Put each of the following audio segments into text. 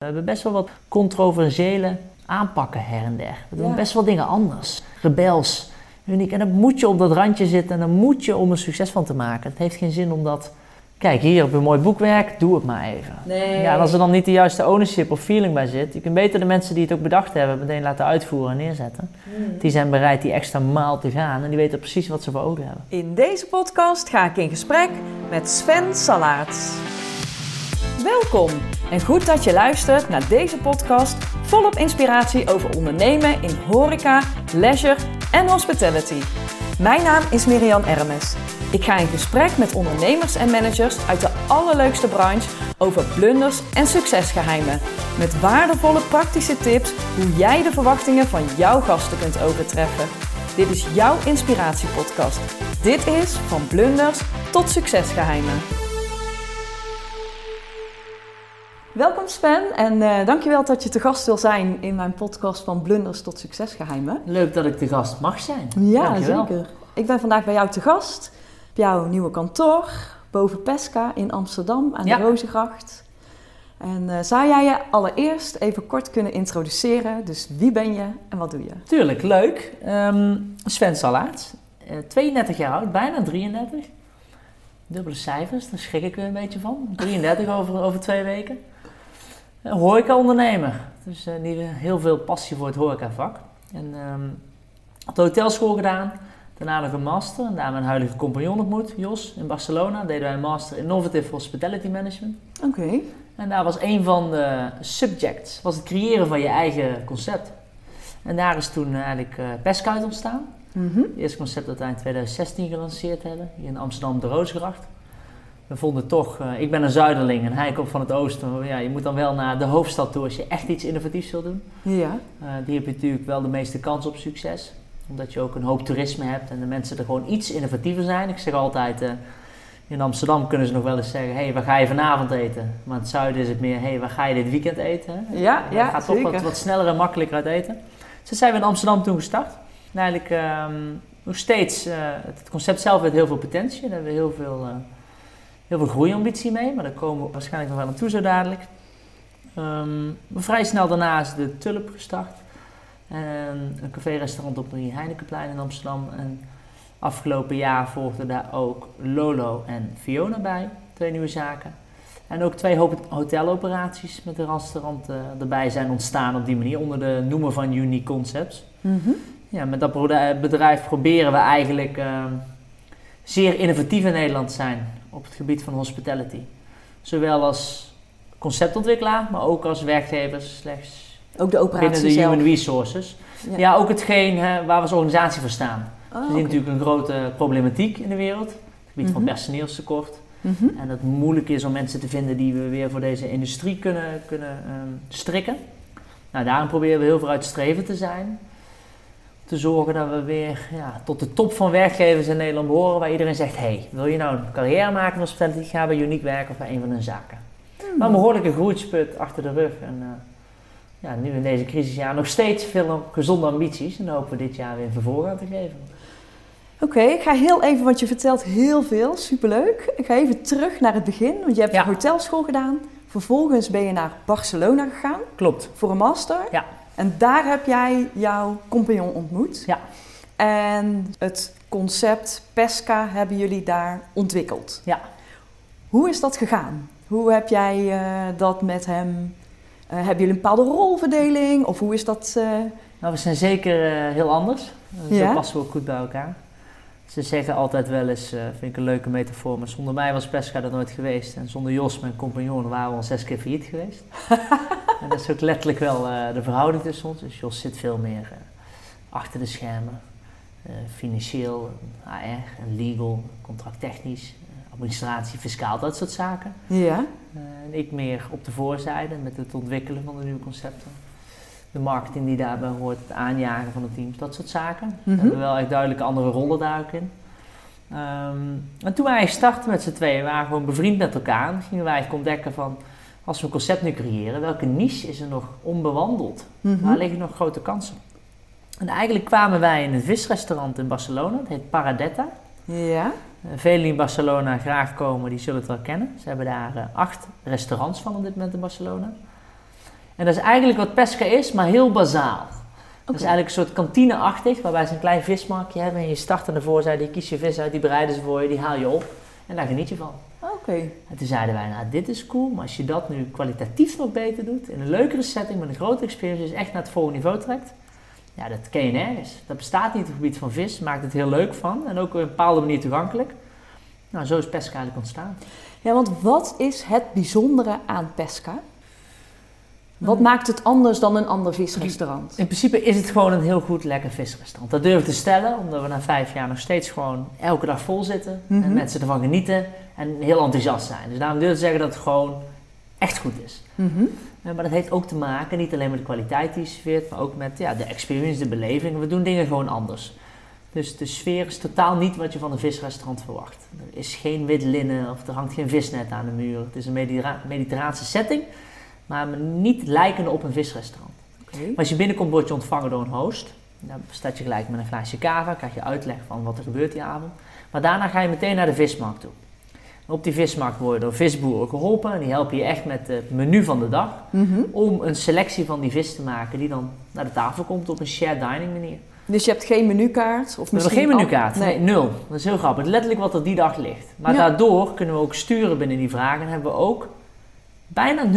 We hebben best wel wat controversiële aanpakken her en der. We doen Ja. best wel dingen anders. Rebels, uniek. En dan moet je op dat randje zitten en dan moet je om er succes van te maken. Het heeft geen zin om dat... Kijk, hier heb je een mooi boekwerk, doe het maar even. Nee. Ja, en als er dan niet de juiste ownership of feeling bij zit... Je kunt beter de mensen die het ook bedacht hebben meteen laten uitvoeren en neerzetten. Hmm. Die zijn bereid die extra maal te gaan en die weten precies wat ze voor ogen hebben. In deze podcast ga ik in gesprek met Sven Salaerts. Welkom en goed dat je luistert naar deze podcast volop inspiratie over ondernemen in horeca, leisure en hospitality. Mijn naam is Miriam Ermes. Ik ga in gesprek met ondernemers en managers uit de allerleukste branche over blunders en succesgeheimen. Met waardevolle praktische tips hoe jij de verwachtingen van jouw gasten kunt overtreffen. Dit is jouw inspiratiepodcast. Dit is van blunders tot succesgeheimen. Welkom Sven en eh, dankjewel dat je te gast wil zijn in mijn podcast van blunders tot succesgeheimen. Leuk dat ik de gast mag zijn. Ja, Dankjewel. zeker. Ik ben vandaag bij jou te gast op jouw nieuwe kantoor boven Pesca in Amsterdam aan Ja. de Rozengracht. En eh, zou jij je allereerst even kort kunnen introduceren? Dus wie ben je en wat doe je? Tuurlijk, leuk. Ehm, Sven Salaert, eh, 32 jaar oud, bijna 33. Dubbele cijfers, daar schrik ik weer een beetje van. 33 over, over twee weken. Een horeca-ondernemer. Dus eh, die heel veel passie voor het horecavak. En ehm had de hotelschool gedaan. Daarna nog een master. En daar mijn huidige compagnon ontmoet, Jos, in Barcelona. Deden wij een master Innovative Hospitality Management. Oké. En daar was een van de subjects, was het creëren van je eigen concept. En daar is toen eigenlijk eh Pesca uit ontstaan. Mhm. Het eerste concept dat wij in 2016 gelanceerd hebben, hier in Amsterdam de Roosgracht. We vonden toch, eh, ik ben een zuiderling en hij komt van het oosten. Ja, je moet dan wel naar de hoofdstad toe als je echt iets innovatiefs wil doen. Ja. Eh, die heb je natuurlijk wel de meeste kans op succes. Omdat je ook een hoop toerisme hebt en de mensen er gewoon iets innovatiever zijn. Ik zeg altijd, eh, in Amsterdam kunnen ze nog wel eens zeggen, hé, hey, waar ga je vanavond eten? Maar in het zuiden is het meer, hé, hey, waar ga je dit weekend eten? hè? Ja, Je ja, gaat toch wat, sneller en makkelijker uit eten. Dus zijn we in Amsterdam toen gestart. En eigenlijk ehm, nog steeds, het concept zelf heeft heel veel potentie. Daar hebben we heel veel, heel veel groeiambitie mee. Maar daar komen we waarschijnlijk nog wel aan toe zo dadelijk. Ehm, maar vrij snel daarna is de Tulp gestart. En een café-restaurant op de Heinekenplein in Amsterdam. En afgelopen jaar volgden daar ook Lolo en Fiona bij. Twee nieuwe zaken. En ook twee ho- hoteloperaties met een restaurant eh, erbij zijn ontstaan op die manier. Onder de noemer van Unique Concepts. Mhm. Ja, met dat bedrijf proberen we eigenlijk ehm, zeer innovatief in Nederland te zijn op het gebied van hospitality. Zowel als conceptontwikkelaar, maar ook als werkgevers slechts Ook de operatie binnen de zelf. human resources. Ja. Ja, ook hetgeen hè, waar we als organisatie voor staan. Ah, we zien natuurlijk een grote problematiek in de wereld. Het gebied van Mhm. personeelstekort. Mhm. En dat het moeilijk is om mensen te vinden die we weer voor deze industrie kunnen, kunnen ehm, strikken. Nou, daarom proberen we heel vooruitstrevend te zijn. Te zorgen dat we weer ja, tot de top van werkgevers in Nederland behoren. Waar iedereen zegt, hey, wil je nou een carrière maken in hospitality? Ga bij Unique werken of bij een van hun zaken. Maar een behoorlijke groeisput achter de rug. En eh, ja, nu in deze crisisjaar nog steeds veel gezonde ambities. En hopen we dit jaar weer een vervolg aan te geven. Oké, ik ga heel even, want je vertelt heel veel, superleuk. Ik ga even terug naar het begin, want je hebt Ja. hotelschool gedaan. Vervolgens ben je naar Barcelona gegaan Klopt. voor een master. Ja. En daar heb jij jouw compagnon ontmoet. Ja. En het concept Pesca hebben jullie daar ontwikkeld. Ja. Hoe is dat gegaan? Hoe heb jij eh, dat met hem... eh, hebben jullie een bepaalde rolverdeling? Of hoe is dat... eh, Nou, we zijn zeker heel anders. Uh, Ja. Zo passen we ook goed bij elkaar. Ze zeggen altijd wel eens, eh, vind ik een leuke metafoor, maar zonder mij was Pesca er nooit geweest. En zonder Jos, mijn compagnon, waren we al zes keer failliet geweest. en dat is ook letterlijk wel eh, de verhouding tussen ons. Dus Jos zit veel meer eh, achter de schermen. Financieel, HR, en legal, contracttechnisch, administratie, fiscaal, dat soort zaken. ja. En ik meer op de voorzijde met het ontwikkelen van de nieuwe concepten. De marketing die daarbij hoort, het aanjagen van het team, dat soort zaken. Mhm. We hebben wel echt duidelijke andere rollen daar ook in. Ehm, en toen wij eigenlijk startten met z'n tweeën, we waren gewoon bevriend met elkaar. En gingen wij eigenlijk ontdekken van, als we een concept nu creëren, welke niche is er nog onbewandeld? Mhm. Waar liggen nog grote kansen? En eigenlijk kwamen wij in een visrestaurant in Barcelona, dat heet Paradetta. Ja. Eh, Velen die in Barcelona graag komen, die zullen het wel kennen. Ze hebben daar eh, acht restaurants van op dit moment in Barcelona. En dat is eigenlijk wat pesca is, maar heel bazaal. Dat is eigenlijk een soort kantineachtig, waarbij ze een klein vismarktje hebben. En je start aan de voorzijde, je kiest je vis uit, die bereiden ze voor je, die haal je op. En daar geniet je van. Oké. En toen zeiden wij, nou dit is cool, maar als je dat nu kwalitatief nog beter doet, in een leukere setting, met een grotere experience, dus echt naar het volgende niveau trekt, ja, dat ken je nergens. Dat bestaat niet op het gebied van vis, maakt het heel leuk van en ook op een bepaalde manier toegankelijk. Nou, zo is pesca eigenlijk ontstaan. Ja, want wat is het bijzondere aan pesca? Wat Hmm. maakt het anders dan een ander visrestaurant? In principe is het gewoon een heel goed, lekker visrestaurant. Dat durf ik te stellen, omdat we na vijf jaar nog steeds gewoon elke dag vol zitten. Mhm. En mensen ervan genieten en heel enthousiast zijn. Dus daarom durf ik te zeggen dat het gewoon echt goed is. Mhm. Maar dat heeft ook te maken, niet alleen met de kwaliteit die je serveert, maar ook met ja, de experience, de beleving. We doen dingen gewoon anders. Dus de sfeer is totaal niet wat je van een visrestaurant verwacht. Er is geen wit linnen of er hangt geen visnet aan de muur. Het is een mediterra- mediterraanse setting, maar niet lijkende op een visrestaurant. Maar als je binnenkomt, word je ontvangen door een host. Dan staat je gelijk met een glaasje kava, krijg je uitleg van wat er gebeurt die avond. Maar daarna ga je meteen naar de vismarkt toe. En op die vismarkt word je door visboeren geholpen. En die helpen je echt met het menu van de dag. Mhm. Om een selectie van die vis te maken die dan naar de tafel komt op een shared dining manier. Dus je hebt geen menukaart? Of We hebben misschien geen menukaart. Nee, nul. Dat is heel grappig. Letterlijk wat er die dag ligt. Maar Ja. daardoor kunnen we ook sturen binnen die vragen. En hebben we ook bijna 0%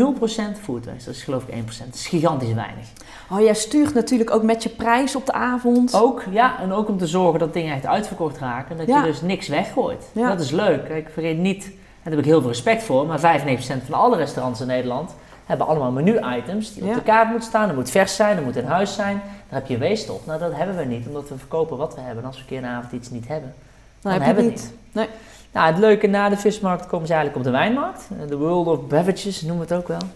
food waste. Dat is geloof ik 1%. Dat is gigantisch weinig. Oh, jij stuurt natuurlijk ook met je prijs op de avond. Ook, ja, en ook om te zorgen dat dingen echt uitverkocht raken. Dat Ja. je dus niks weggooit. Ja. Dat is leuk. Ik vergeet niet, en daar heb ik heel veel respect voor, maar 95% van alle restaurants in Nederland hebben allemaal menu-items die Ja. op de kaart moeten staan. Dat moet vers zijn, dat moet in huis zijn. Daar heb je waste op. Nou, dat hebben we niet, omdat we verkopen wat we hebben. En als we een keer een avond iets niet hebben, Dan dan, heb je hebben we het niet. niet. Nou, het leuke na de vismarkt komen ze eigenlijk op de wijnmarkt. Eh, De World of Beverages noemen we het ook wel.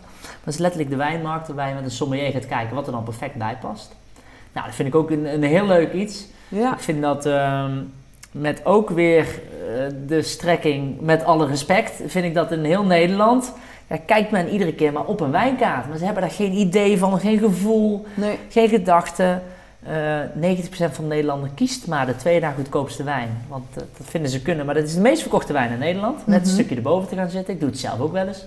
Dat is letterlijk de wijnmarkt waarbij je met een sommelier gaat kijken wat er dan perfect bij past. Nou, dat vind ik ook een, een heel leuk iets. Ja. Ik vind dat ehm, met ook weer eh, de strekking, met alle respect, vind ik dat in heel Nederland, ja, kijkt men iedere keer maar op een wijnkaart. Maar ze hebben daar geen idee van, geen gevoel, Nee. geen gedachte. Eh 90% van de Nederlanders kiest maar de twee na goedkoopste wijn. Want eh, dat vinden ze kunnen. Maar dat is de meest verkochte wijn in Nederland. Net Mhm. een stukje erboven te gaan zitten. Ik doe het zelf ook wel eens.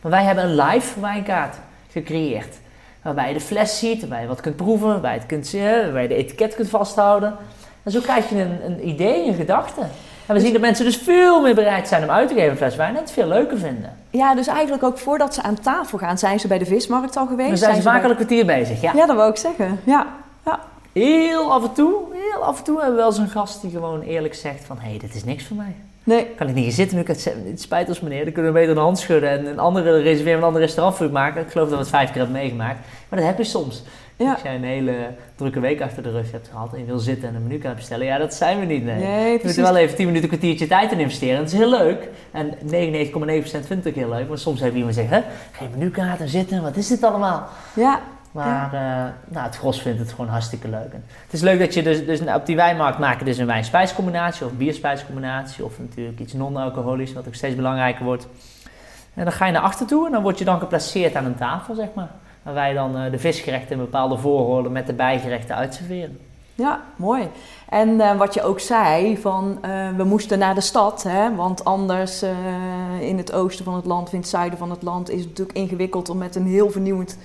Maar wij hebben een live wijnkaart gecreëerd. Waarbij je de fles ziet, waarbij je wat kunt proeven, waarbij je, het kunt, zien, waarbij je de etiket kunt vasthouden. En zo krijg je een, een idee, een gedachte. En we zien dat mensen dus veel meer bereid zijn om uit te geven een fles wijn en het veel leuker vinden. ja, dus eigenlijk ook voordat ze aan tafel gaan, zijn ze bij de vismarkt al geweest? Dan zijn ze vaak al bij- een kwartier bezig, ja. Ja, dat wou ik zeggen. Ja. Heel af en toe, heel af en toe hebben we wel eens een gast die gewoon eerlijk zegt van... hé, hey, dit is niks voor mij. Nee. Kan ik niet hier zitten het, het spijt ons meneer, dan kunnen we beter de hand schudden... en een andere reserveren, een ander restaurant voor u maken. Ik geloof dat we het vijf keer hebben meegemaakt. Maar dat heb je soms. Ja. Als jij een hele drukke week achter de rug hebt gehad... en je wil zitten en een menu kan bestellen... ja, dat zijn we niet, nee. Nee, Je moet er wel even 10 minuten, een kwartiertje tijd in investeren. Dat is heel leuk. En 99,9% vindt het ook heel leuk. Maar soms heb je iemand hè, geen menukaart en zitten, wat is dit allemaal? Ja. Maar eh, nou, het gros vindt het gewoon hartstikke leuk. En het is leuk dat je dus, dus op die wijnmarkt maken dus een wijn-spijscombinatie of bierspijscombinatie of natuurlijk iets non-alcoholisch, wat ook steeds belangrijker wordt. En dan ga je naar achter toe en dan word je dan geplaceerd aan een tafel, zeg maar. Waar wij dan eh, de visgerechten in bepaalde voorholen met de bijgerechten uitserveren. Ja, mooi. En eh, wat je ook zei, van we moesten naar de stad, hè, want anders in het oosten van het land, in het zuiden van het land, is het natuurlijk ingewikkeld om met een heel vernieuwend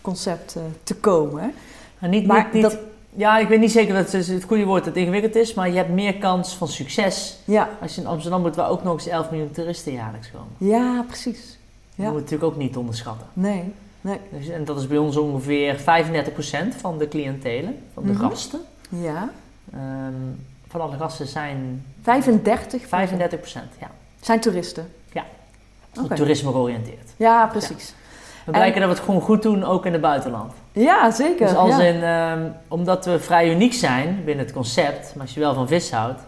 concept eh, te komen. Maar niet, Maar niet, niet- dat- Ja, ik weet niet zeker dat het het goede woord dat het ingewikkeld is, maar je hebt meer kans van succes Ja, als je in Amsterdam moet, waar ook nog eens 11 miljoen toeristen jaarlijks komen. ja precies. Dat Ja. we natuurlijk ook niet onderschatten. Nee, nee. Dus, en dat is bij ons ongeveer 35% van de cliëntelen, van de Mhm. gasten. Ja. Ehm, van alle gasten zijn 35 35% ja, zijn toeristen. Oké. toerisme georiënteerd. Ja, precies. We blijken dat we het gewoon goed doen, ook in het buitenland. Ja, zeker. Dus als ja. in, ehm, omdat we vrij uniek zijn binnen het concept, maar als je wel van vis houdt,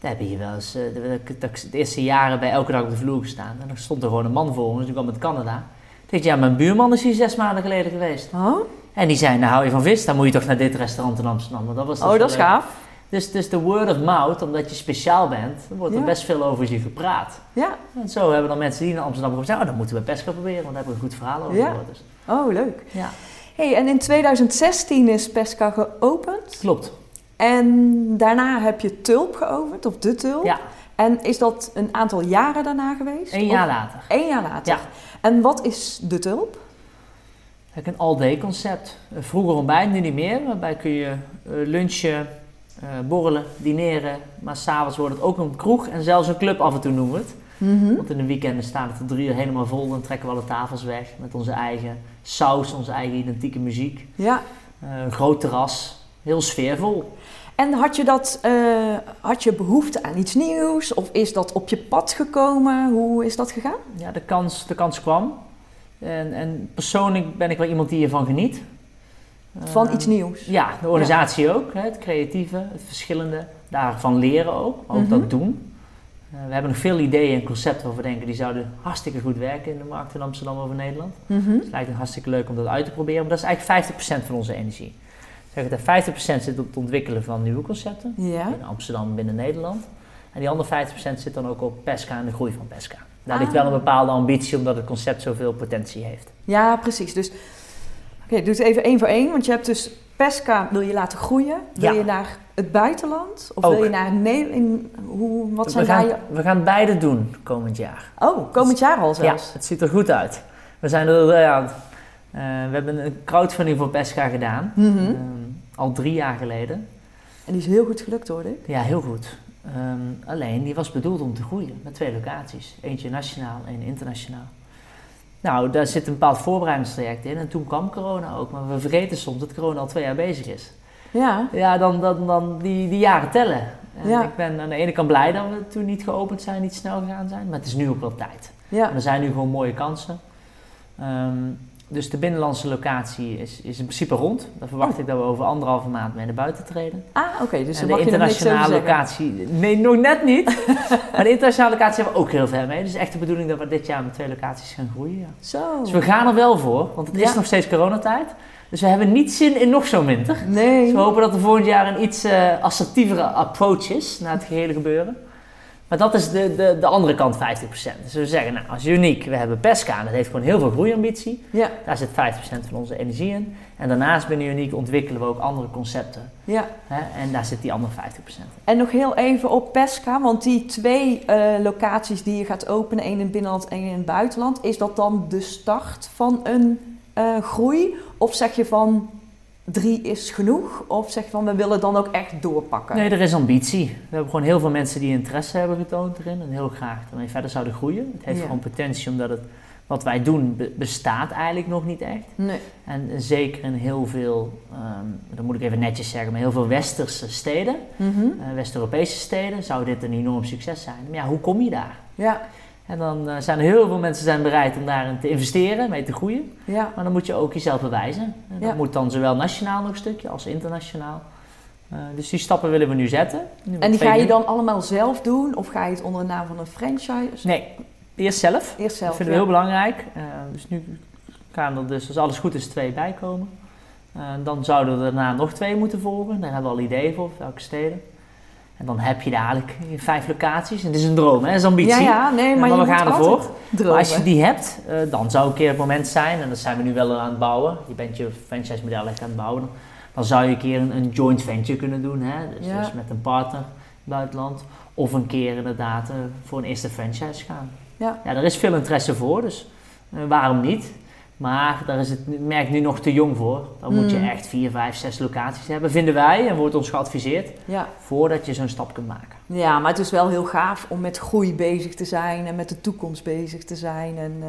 dan heb je hier wel eens eh, de, de, de- de eerste jaren bij elke dag op de vloer gestaan. En dan stond er gewoon een man voor ons, die kwam uit Canada. Ik dacht, ja, mijn buurman is hier zes maanden geleden geweest. Oh, En die zei, nou hou je van vis, dan moet je toch naar dit restaurant in Amsterdam. Want dat was oh dat is gaaf. Dus, dus de word of mouth, omdat je speciaal bent, dan wordt er Ja. best veel over je gepraat. Ja, En zo hebben dan mensen die naar Amsterdam komen zeggen, oh, dan moeten we Pesca proberen, want daar hebben we een goed verhaal over Ja. gehoord. Dus, oh leuk. ja, Hey, en in 2016 is Pesca geopend. klopt. En daarna heb je Tulp geopend, of de Tulp. Ja, En is dat een aantal jaren daarna geweest? een Of- jaar later. Eén jaar later. Ja. En wat is de Tulp? Een all-day concept. Vroeger ontbijt, nu niet meer. Waarbij kun je eh, lunchen, eh, borrelen, dineren. Maar s'avonds wordt het ook een kroeg en zelfs een club af en toe noemen we het. Mhm. Want in de weekenden staan het tot drie uur helemaal vol. Dan trekken we alle tafels weg met onze eigen saus, onze eigen identieke muziek. Ja. Eh, een groot terras, heel sfeervol. En had je, dat, eh, had je behoefte aan iets nieuws? Of is dat op je pad gekomen? Hoe is dat gegaan? Ja, de kans, de kans kwam. En, en persoonlijk ben ik wel iemand die hiervan geniet. Van iets nieuws? Ja, de organisatie ook. Het creatieve, het verschillende. Daarvan leren ook, ook Mhm. dat doen. Eh, we hebben nog veel ideeën en concepten waarvan we denken die zouden hartstikke goed werken in de markt in Amsterdam over Nederland. Mhm. Het lijkt me hartstikke leuk om dat uit te proberen, maar dat is eigenlijk 50% van onze energie. Zeg het, 50% zit op het ontwikkelen van nieuwe concepten. Ja. Binnen Amsterdam, binnen Nederland. En die andere 50% zit dan ook op Pesca en de groei van Pesca. Daar Ah. ligt wel een bepaalde ambitie, omdat het concept zoveel potentie heeft. Ja, precies. Dus oké, doe het even één voor één. Want je hebt dus Pesca wil je laten groeien. Wil Ja. je naar het buitenland? Of Ook. wil je naar Nederland? Hoe, wat zijn we, gaan, je... we gaan beide doen komend jaar. Oh, komend jaar al zelfs? Ja, het ziet er goed uit. We, zijn er, eh, ja, eh, we hebben een crowdfunding voor Pesca gedaan, Mhm. ehm, al drie jaar geleden. En die is heel goed gelukt hoor ik. Ja, heel goed. Ehm, alleen, die was bedoeld om te groeien met twee locaties. Eentje nationaal en internationaal. Nou, daar zit een bepaald voorbereidingstraject in. En toen kwam corona ook. Maar we vergeten soms dat corona al twee jaar bezig is. Ja. Ja, dan, dan, dan die, die jaren tellen. En Ja. ik ben aan de ene kant blij dat we toen niet geopend zijn, niet snel gegaan zijn. Maar het is nu ook wel tijd. Ja. En er zijn nu gewoon mooie kansen. Ehm, dus de binnenlandse locatie is, is in principe rond. Daar verwacht Oh. ik dat we over anderhalve maand mee naar buiten treden. Ah, oké. Dus en dan de er internationale locatie, nee, nog net niet. maar de internationale locatie hebben we ook heel ver mee. Dus echt de bedoeling dat we dit jaar met twee locaties gaan groeien. Ja. Zo. Dus we gaan er wel voor, want het is nog steeds coronatijd. Dus we hebben niet zin in nog zo'n winter. Nee. Dus we hopen dat er volgend jaar een iets eh, assertievere approach is naar het gehele gebeuren. Maar dat is de, de, de andere kant 50%. Dus we zeggen, nou, als uniek, we hebben Pesca dat heeft gewoon heel veel groeiambitie. Ja. Daar zit 50% van onze energie in. En daarnaast binnen uniek ontwikkelen we ook andere concepten. Ja. Hè? En daar zit die andere 50%. En nog heel even op Pesca, want die twee eh, locaties die je gaat openen, één in het binnenland en één in het buitenland, is dat dan de start van een eh, groei? Of zeg je van drie is genoeg? Of zeg je van we willen dan ook echt doorpakken? Nee, er is ambitie. We hebben gewoon heel veel mensen die interesse hebben getoond erin en heel graag ermee verder zouden groeien. Het heeft Ja. gewoon potentie omdat het, wat wij doen be- bestaat eigenlijk nog niet echt. Nee. En zeker in heel veel, ehm dat moet ik even netjes zeggen, maar heel veel westerse steden, eh, West-Europese steden, zou dit een enorm succes zijn. Maar ja, hoe kom je daar? Ja, En dan eh, zijn er heel veel mensen zijn bereid om daarin te investeren, mee te groeien. ja. Maar dan moet je ook jezelf bewijzen. En dat Ja. moet dan zowel nationaal nog een stukje als internationaal. Eh, dus die stappen willen we nu zetten. Nu En die ga je dan allemaal zelf doen? Of ga je het onder de naam van een franchise? Nee, eerst zelf. Eerst zelf. dat vinden ja. we heel belangrijk. Eh, dus nu gaan er dus, als alles goed is, twee bij komen. Eh, dan zouden er daarna nog twee moeten volgen. Daar hebben we al ideeën voor, welke steden. En dan heb je dadelijk vijf locaties. En het is een droom, hè? dat is ambitie. Ja, ja, nee, maar, maar we gaan ervoor. Maar als je die hebt, eh, dan zou een keer het moment zijn, en dat zijn we nu wel aan het bouwen. Je bent je franchise model echt aan het bouwen. Dan zou je een keer een, een joint venture kunnen doen. Hè? Dus, Ja. dus met een partner buitenland. Of een keer inderdaad eh, voor een eerste franchise gaan. Ja. ja, daar is veel interesse voor, dus eh, waarom niet? Maar daar is het merk nu nog te jong voor. Dan moet je Mm. echt vier, vijf, zes locaties hebben, vinden wij. En wordt ons geadviseerd Ja. voordat je zo'n stap kunt maken. ja, maar het is wel heel gaaf om met groei bezig te zijn en met de toekomst bezig te zijn. En eh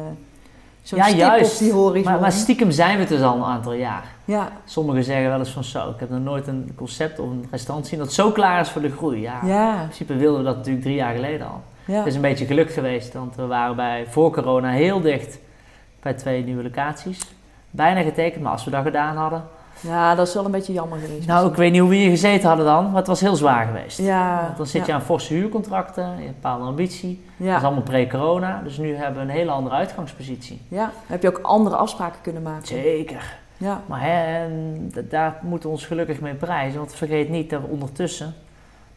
zo'n Ja, juist. op die horizon. Maar, maar stiekem zijn we het dus al een aantal jaar. ja, Sommigen zeggen wel eens van zo, ik heb nog nooit een concept of een restaurant zien dat zo klaar is voor de groei. Ja, in ja, principe wilden we dat natuurlijk drie jaar geleden al. ja. Het is een beetje geluk geweest, want we waren bij, voor corona heel dicht bij twee nieuwe locaties. Bijna getekend, maar als we dat gedaan hadden... ja, dat is wel een beetje jammer geweest. Nou, ik weet niet hoe we hier gezeten hadden dan, maar het was heel zwaar geweest. ja, Want dan zit je ja, aan forse huurcontracten, je hebt een bepaalde ambitie. Dat is ja, allemaal pre-corona, dus nu hebben we een hele andere uitgangspositie. ja. Heb je ook andere afspraken kunnen maken? Zeker. Ja, Maar hè, daar moeten we ons gelukkig mee prijzen. Want vergeet niet dat we ondertussen,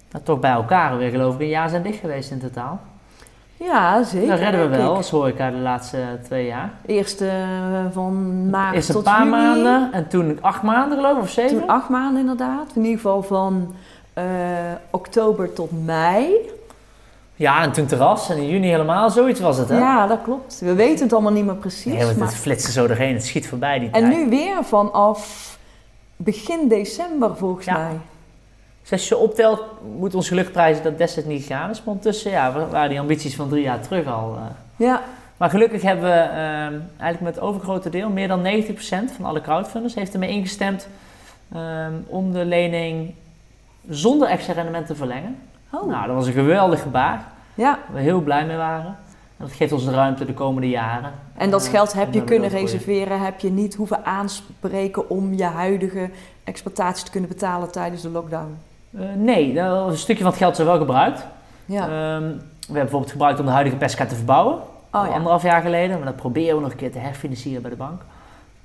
dat toch bij elkaar weer geloof ik een jaar zijn dicht geweest in totaal. Ja zeker. dat redden we wel ik. als horeca de laatste twee jaar. Eerst eh, van maart Eerst een tot paar juni. maanden en toen acht maanden geloof ik, of zeven. Toen acht maanden inderdaad. In ieder geval van eh, oktober tot mei. Ja, en toen terras en in juni helemaal zoiets was het, hè? Ja, dat klopt. We weten het allemaal niet meer precies. Nee, want maar- het flitste zo doorheen, het schiet voorbij die En tijd. nu weer vanaf begin december volgens Ja. mij. Dus als je optelt, moet ons geluk prijzen dat destijds niet gegaan is. Maar ondertussen ja, wa- waren die ambities van drie jaar terug al. eh. Ja, Maar gelukkig hebben we ehm, eigenlijk met het overgrote deel, meer dan 90% van alle crowdfunders, heeft ermee ingestemd ehm, om de lening zonder extra rendement te verlengen. oh. Nou, dat was een geweldig gebaar, ja. waar we heel blij mee waren. En dat geeft ons de ruimte de komende jaren. En dat eh, geld heb je kunnen reserveren, heb je niet hoeven aanspreken om je huidige exploitatie te kunnen betalen tijdens de lockdown. Eh, nee, nou, een stukje van het geld is wel gebruikt. Ja. Ehm, we hebben bijvoorbeeld gebruikt om de huidige pesca te verbouwen. oh ja. anderhalf jaar geleden. Maar dat proberen we nog een keer te herfinancieren bij de bank.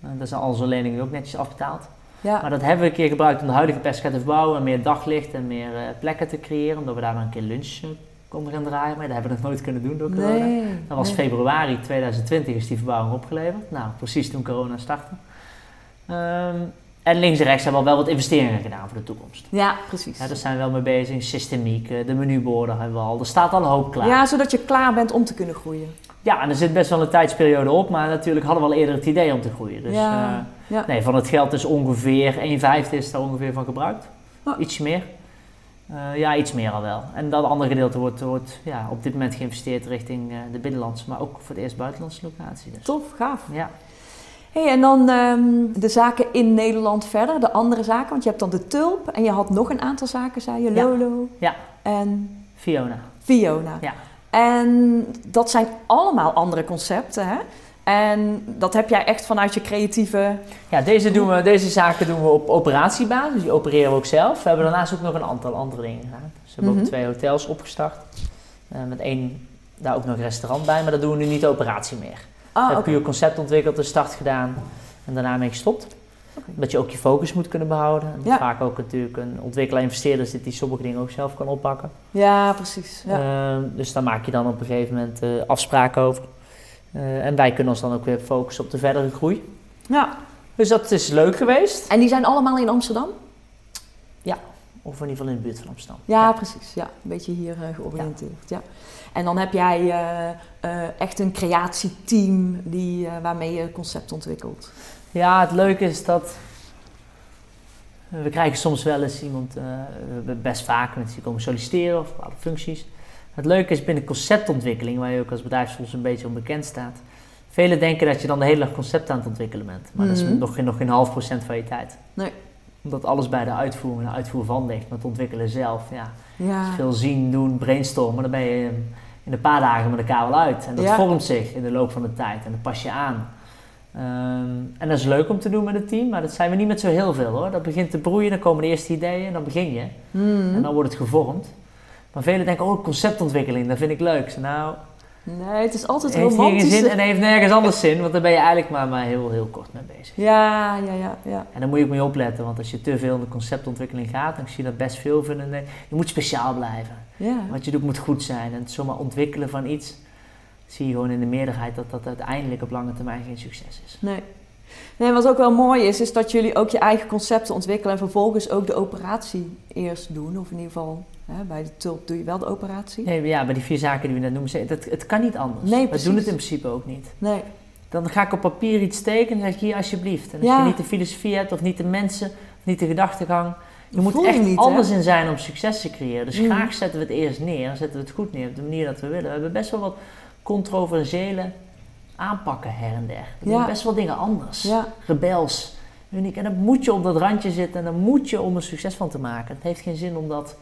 Uh, dat zijn al onze leningen ook netjes afbetaald. ja. Maar dat hebben we een keer gebruikt om de huidige pesca te verbouwen. En meer daglicht en meer eh, plekken te creëren. Omdat we daar dan een keer lunch konden gaan draaien. Maar dat hebben we nog nooit kunnen doen door corona. Nee. Dat was nee. februari 2020 is die verbouwing opgeleverd. Nou, precies toen corona startte. Ehm, en links en rechts hebben we al wel wat investeringen gedaan voor de toekomst. Ja, precies. Ja, daar zijn we wel mee bezig. Systemiek, eh, de menuborden hebben we al. Er staat al een hoop klaar. Ja, zodat je klaar bent om te kunnen groeien. Ja, en er zit best wel een tijdsperiode op, maar natuurlijk hadden we al eerder het idee om te groeien. Dus Ja, eh, ja. nee, van het geld is ongeveer, 1 vijfde is daar ongeveer van gebruikt. Oh. Iets meer. Eh, ja, iets meer al wel. En dat andere gedeelte wordt, wordt ja, op dit moment geïnvesteerd richting de binnenlandse, maar ook voor het eerst buitenlandse locatie. Dus. Tof, gaaf. Ja. Hey, en dan ehm, de zaken in Nederland verder, de andere zaken. Want je hebt dan de Tulp en je had nog een aantal zaken, zei je. Lolo Ja. en Fiona. Fiona. Ja. En dat zijn allemaal andere concepten, hè? En dat heb jij echt vanuit je creatieve... Ja, deze, doen we, deze zaken doen we op operatiebasis, die opereren we ook zelf. We hebben daarnaast ook nog een aantal andere dingen gedaan. Dus we hebben Mhm. ook twee hotels opgestart. Eh, met één, daar ook nog een restaurant bij, maar dat doen we nu niet de operatie meer. Ah, hebben oké. puur concept ontwikkeld, de start gedaan en daarna mee gestopt. Oké. Dat je ook je focus moet kunnen behouden. En Ja. Vaak ook natuurlijk een ontwikkelaar-investeerder zit die sommige dingen ook zelf kan oppakken. Ja, precies. Ja. Ehm, dus daar maak je dan op een gegeven moment eh, afspraken over. Eh, en wij kunnen ons dan ook weer focussen op de verdere groei. ja. Dus dat is leuk geweest. En die zijn allemaal in Amsterdam? Of in ieder geval in de buurt van Amsterdam. Ja, precies. Ja, een beetje hier eh, georiënteerd. Ja. En dan heb jij eh, eh, echt een creatieteam die, eh, waarmee je concept ontwikkelt. Ja, het leuke is dat we krijgen soms wel eens iemand, we hebben best vaak mensen die komen solliciteren of bepaalde functies. Het leuke is binnen conceptontwikkeling, waar je ook als bedrijf soms een beetje onbekend staat. Velen denken dat je dan de hele dag concept aan het ontwikkelen bent, maar dat is Mhm. nog geen, nog geen half procent van je tijd. Nee. Omdat alles bij de uitvoering en de uitvoer van ligt, maar het ontwikkelen zelf, ja, Ja, veel zien, doen, brainstormen, dan ben je in een paar dagen met elkaar wel uit. En dat Ja. vormt zich in de loop van de tijd en dat pas je aan. Ehm, en dat is leuk om te doen met het team, maar dat zijn we niet met zo heel veel hoor. Dat begint te broeien, dan komen de eerste ideeën en dan begin je. Mhm. En dan wordt het gevormd. Maar velen denken, oh conceptontwikkeling, dat vind ik leuk. Nou, Nee, het is altijd heeft hier geen romantisch. zin en heeft nergens anders zin, want daar ben je eigenlijk maar, maar heel, heel kort mee bezig. Ja, ja, ja, ja. En daar moet je ook mee opletten, want als je te veel in de conceptontwikkeling gaat, dan zie je dat best veel vinden. Nee, je moet speciaal blijven. ja. Wat je doet moet goed zijn. En het zomaar ontwikkelen van iets, zie je gewoon in de meerderheid dat dat uiteindelijk op lange termijn geen succes is. Nee. Nee, wat ook wel mooi is, is dat jullie ook je eigen concepten ontwikkelen en vervolgens ook de operatie eerst doen. Of in ieder geval, bij de tulp doe je wel de operatie. Nee, ja, bij die vier zaken die we net noemen, dat, het kan niet anders. Nee, we doen het in principe ook niet. Nee. Dan ga ik op papier iets tekenen en zeg ik hier alsjeblieft. En als Ja. je niet de filosofie hebt of niet de mensen, of niet de gedachtegang. Je moet echt niet, hè? alles in zijn om succes te creëren. Dus Mhm. graag zetten we het eerst neer, zetten we het goed neer op de manier dat we willen. We hebben best wel wat controversiële aanpakken her en der. We Ja. doen best wel dingen anders. Ja. rebels, uniek. En dan moet je op dat randje zitten en dan moet je om er succes van te maken. Het heeft geen zin om dat...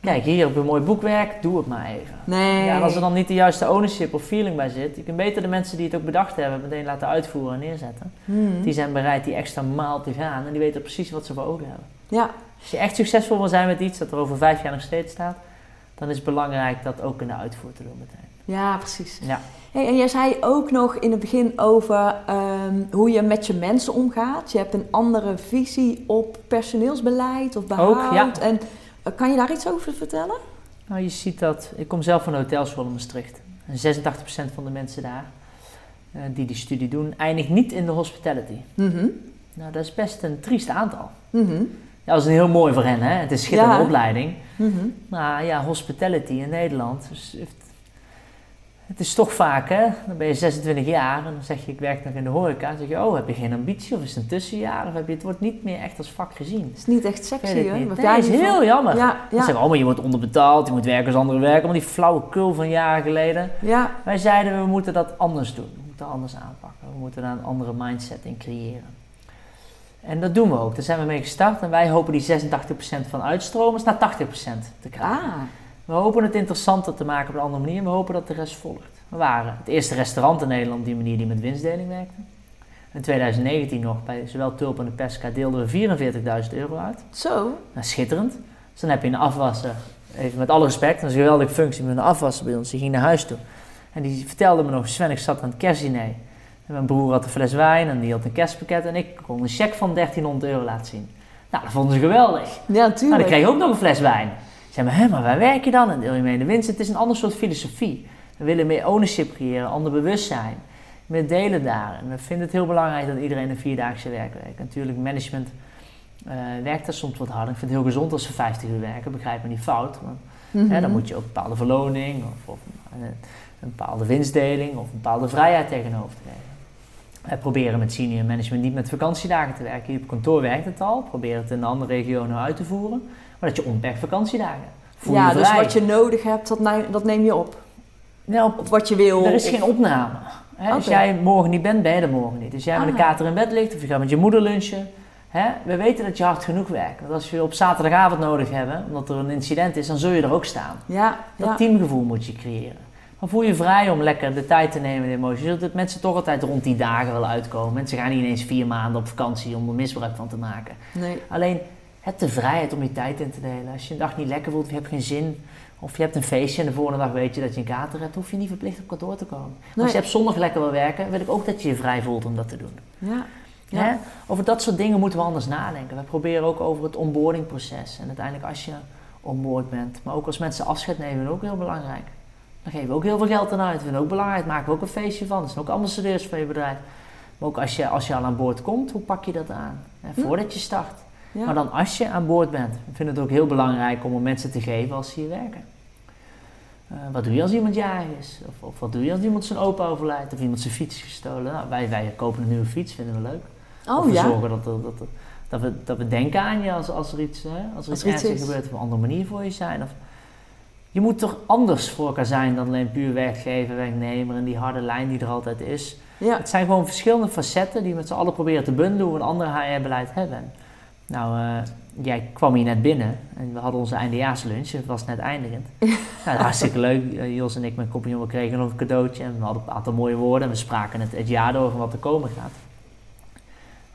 Kijk, hier heb je een mooi boekwerk, doe het maar even. Nee. Ja, en als er dan niet de juiste ownership of feeling bij zit, je kunt beter de mensen die het ook bedacht hebben meteen laten uitvoeren en neerzetten. Mhm. Die zijn bereid die extra maal te gaan en die weten precies wat ze voor ogen hebben. Ja. Als je echt succesvol wil zijn met iets dat er over vijf jaar nog steeds staat, dan is het belangrijk dat ook in de uitvoer te doen meteen. ja, precies. Ja. Hey, en jij zei ook nog in het begin over ehm, hoe je met je mensen omgaat. Je hebt een andere visie op personeelsbeleid of behoud. Ook, ja. En kan je daar iets over vertellen? Nou, je ziet dat, ik kom zelf van de hotelschool in Maastricht. En 86% van de mensen daar eh, die die studie doen, eindigt niet in de hospitality. Mhm. Nou, dat is best een triest aantal. Mhm. Ja, dat is een heel mooi voor hen, hè? Het is een schitterende Ja. opleiding. Mhm. Maar ja, hospitality in Nederland. Dus heeft- het is toch vaak, hè? Dan ben je 26 jaar en dan zeg je, ik werk nog in de horeca. Dan zeg je, oh, heb je geen ambitie? Of is het een tussenjaar? Of heb je, het wordt niet meer echt als vak gezien. is niet echt sexy, het hè? Nee, het is heel jammer. Ja, Dan zeggen, oh, maar je wordt onderbetaald, je moet werken als anderen werken. Maar die flauwe kul van jaren geleden. ja. Wij zeiden, we moeten dat anders doen. We moeten anders aanpakken. We moeten daar een andere mindset in creëren. En dat doen we ook. Daar zijn we mee gestart. En wij hopen die 86% van uitstromers naar 80% te krijgen. Ah, We hopen het interessanter te maken op een andere manier. We hopen dat de rest volgt. We waren het eerste restaurant in Nederland op die manier die met winstdeling werkte. In 2019 nog, bij zowel Tulp en de Pesca, deelden we 44.000 euro uit. zo. Nou, schitterend. Dus dan heb je een afwasser, even met alle respect, dat is een geweldige functie met een afwasser bij ons. Die ging naar huis toe. En die vertelde me nog, Sven, ik zat aan het kerstdiner. En mijn broer had een fles wijn en die had een kerstpakket. En ik kon een cheque van 1300 euro laten zien. Nou, dat vonden ze geweldig. Ja, Nou, natuurlijk. dan kreeg je ook nog een fles wijn. Zei, maar, hè, maar waar werk je dan? En deel je mee de winst? Het is een ander soort filosofie. We willen meer ownership creëren, ander bewustzijn. Meer delen daar. En we vinden het heel belangrijk dat iedereen een vierdaagse werk werkt. Natuurlijk, management eh, werkt daar soms wat harder. Ik vind het heel gezond als ze 50 uur werken, begrijp me niet fout. Maar, Mhm. hè, dan moet je ook een bepaalde verloning of, of een, een bepaalde winstdeling of een bepaalde vrijheid tegenover te. Wij proberen met senior management niet met vakantiedagen te werken. Hier op kantoor werkt het al. Probeer het in de andere regionen uit te voeren. Maar dat je onbeperkt vakantiedagen. Voel ja, dus wat je nodig hebt, dat, ne- dat neem je op. Nou, Of wat je wil. er is of- geen opname. Hè? Als Oké. jij morgen niet bent, ben je er morgen niet. Dus jij met een Ah. kater in bed ligt of je gaat met je moeder lunchen. Hè? We weten dat je hard genoeg werkt. Want als je op zaterdagavond nodig hebben, omdat er een incident is, dan zul je er ook staan. Ja, Dat ja. teamgevoel moet je creëren. Dan voel je vrij om lekker de tijd te nemen in de emoties. Je zult dat mensen toch altijd rond die dagen wel uitkomen. Mensen gaan niet ineens vier maanden op vakantie om er misbruik van te maken. Nee. Alleen, de vrijheid om je tijd in te delen. Als je een dag niet lekker voelt, of je hebt geen zin, of je hebt een feestje en de volgende dag weet je dat je een kater hebt, hoef je niet verplicht op kantoor te komen. Nee. Als je op zondag lekker wil werken, wil ik ook dat je je vrij voelt om dat te doen. Ja. Ja. Hè? Over dat soort dingen moeten we anders nadenken. We proberen ook over het onboardingproces. En uiteindelijk als je onboard bent, maar ook als mensen afscheid nemen, is ook heel belangrijk. Dan geven we ook heel veel geld aan uit. Dat vinden we ook belangrijk. Maken we ook een feestje van. Dat zijn ook ambassadeurs van je bedrijf. Maar ook als je, als je al aan boord komt, hoe pak je dat aan? Hm. voordat je start. Ja. Maar dan als je aan boord bent, vinden het ook heel belangrijk om mensen te geven als ze hier werken. Eh, wat doe je als iemand jarig is? Of, of wat doe je als iemand zijn opa overlijdt? Of iemand zijn fiets is gestolen? Nou, wij, wij kopen een nieuwe fiets, vinden we leuk. of Oh we ja. zorgen dat, dat, er- dat, we, dat we denken aan je als, als er iets, hè, als er Als iets iets gebeurt. Of op een andere manier voor je zijn. Of, je moet toch anders voor elkaar zijn dan alleen puur werkgever, werknemer en die harde lijn die er altijd is. Ja. Het zijn gewoon verschillende facetten die we met z'n allen proberen te bundelen hoe we een ander HR-beleid hebben. Nou, eh, jij kwam hier net binnen en we hadden onze eindejaarslunch, het was net eindigend. nou, hartstikke leuk. Eh, Jos en ik, mijn compagnon, we kregen nog een cadeautje en we hadden een aantal mooie woorden en we spraken het, het jaar door van wat er komen gaat.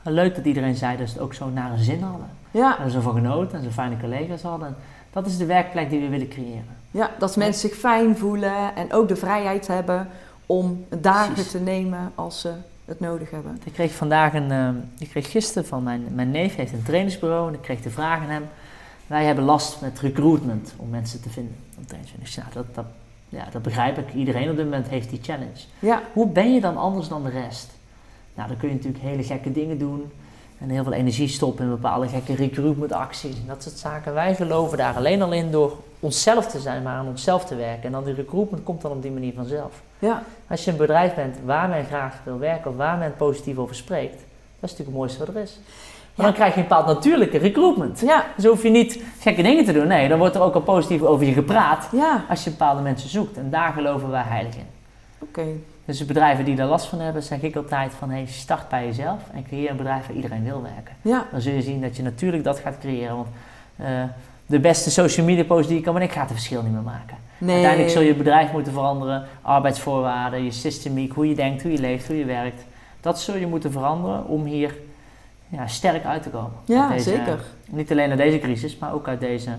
Maar leuk dat iedereen zei dat ze het ook zo naar een zin hadden. Ja. En zo van genoten en zo fijne collega's hadden. Dat is de werkplek die we willen creëren. ja, dat mensen zich fijn voelen en ook de vrijheid hebben om dagen Precies. te nemen als ze het nodig hebben. Ik kreeg vandaag een, eh, ik kreeg gisteren van mijn, mijn neef, heeft een trainingsbureau en ik kreeg de vraag aan hem. Wij hebben last met recruitment om mensen te vinden trainingsbureau. Dus ja, dat, dat, ja, dat begrijp ik. Iedereen op dit moment heeft die challenge. Ja, Hoe ben je dan anders dan de rest? Nou, dan kun je natuurlijk hele gekke dingen doen en heel veel energie stoppen in bepaalde gekke recruitment acties en dat soort zaken. Wij geloven daar alleen al in door onszelf te zijn, maar aan onszelf te werken. En dan die recruitment komt dan op die manier vanzelf. ja, Als je een bedrijf bent waar men graag wil werken of waar men positief over spreekt, dat is natuurlijk het mooiste wat er is. Maar Ja. dan krijg je een bepaald natuurlijke recruitment. ja, Dus hoef je niet gekke dingen te doen. Nee, dan wordt er ook al positief over je gepraat ja. als je bepaalde mensen zoekt. En daar geloven wij heilig in. Oké. Dus de bedrijven die daar last van hebben, zeg ik altijd van hey, start bij jezelf en creëer een bedrijf waar iedereen wil werken. Ja, Dan zul je zien dat je natuurlijk dat gaat creëren. Want eh, de beste social media post die je kan, maar ik ga het verschil niet meer maken. nee. Uiteindelijk zul je bedrijf moeten veranderen, arbeidsvoorwaarden, je systemiek, hoe je denkt, hoe je leeft, hoe je werkt. Dat zul je moeten veranderen om hier ja, sterk uit te komen. Ja, deze- zeker. Niet alleen uit deze crisis, maar ook uit deze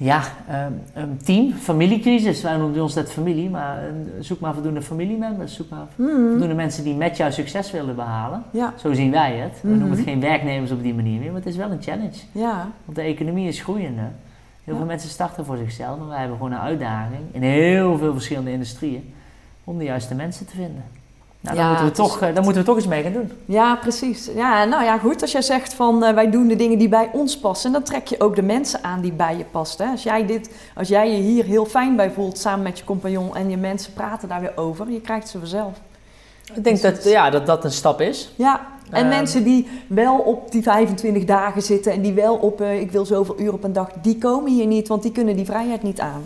ja, ehm, een team, familiecrisis. Wij noemen ons dat familie, maar eh, zoek maar voldoende familiemembers, zoek maar Hmm. voldoende mensen die met jou succes willen behalen. Ja, Zo zien wij het. We Mhm. noemen het geen werknemers op die manier meer, maar het is wel een challenge. ja, Want de economie is groeiende. Heel Ja. veel mensen starten voor zichzelf, maar wij hebben gewoon een uitdaging in heel veel verschillende industrieën om de juiste mensen te vinden. Nou, Ja, dan, moeten we toch, eh, dan moeten we toch iets mee gaan doen. Ja, precies. Ja, nou ja, goed. Als jij zegt van eh, wij doen de dingen die bij ons passen, dan trek je ook de mensen aan die bij je passen. Hè? Als, jij dit, als jij je hier heel fijn bij voelt samen met je compagnon en je mensen praten daar weer over, je krijgt ze vanzelf. Ik denk dat, ja, dat dat een stap is. Ja, en Ehm. mensen die wel op die 25 dagen zitten en die wel op eh, ik wil zoveel uur op een dag, die komen hier niet, want die kunnen die vrijheid niet aan.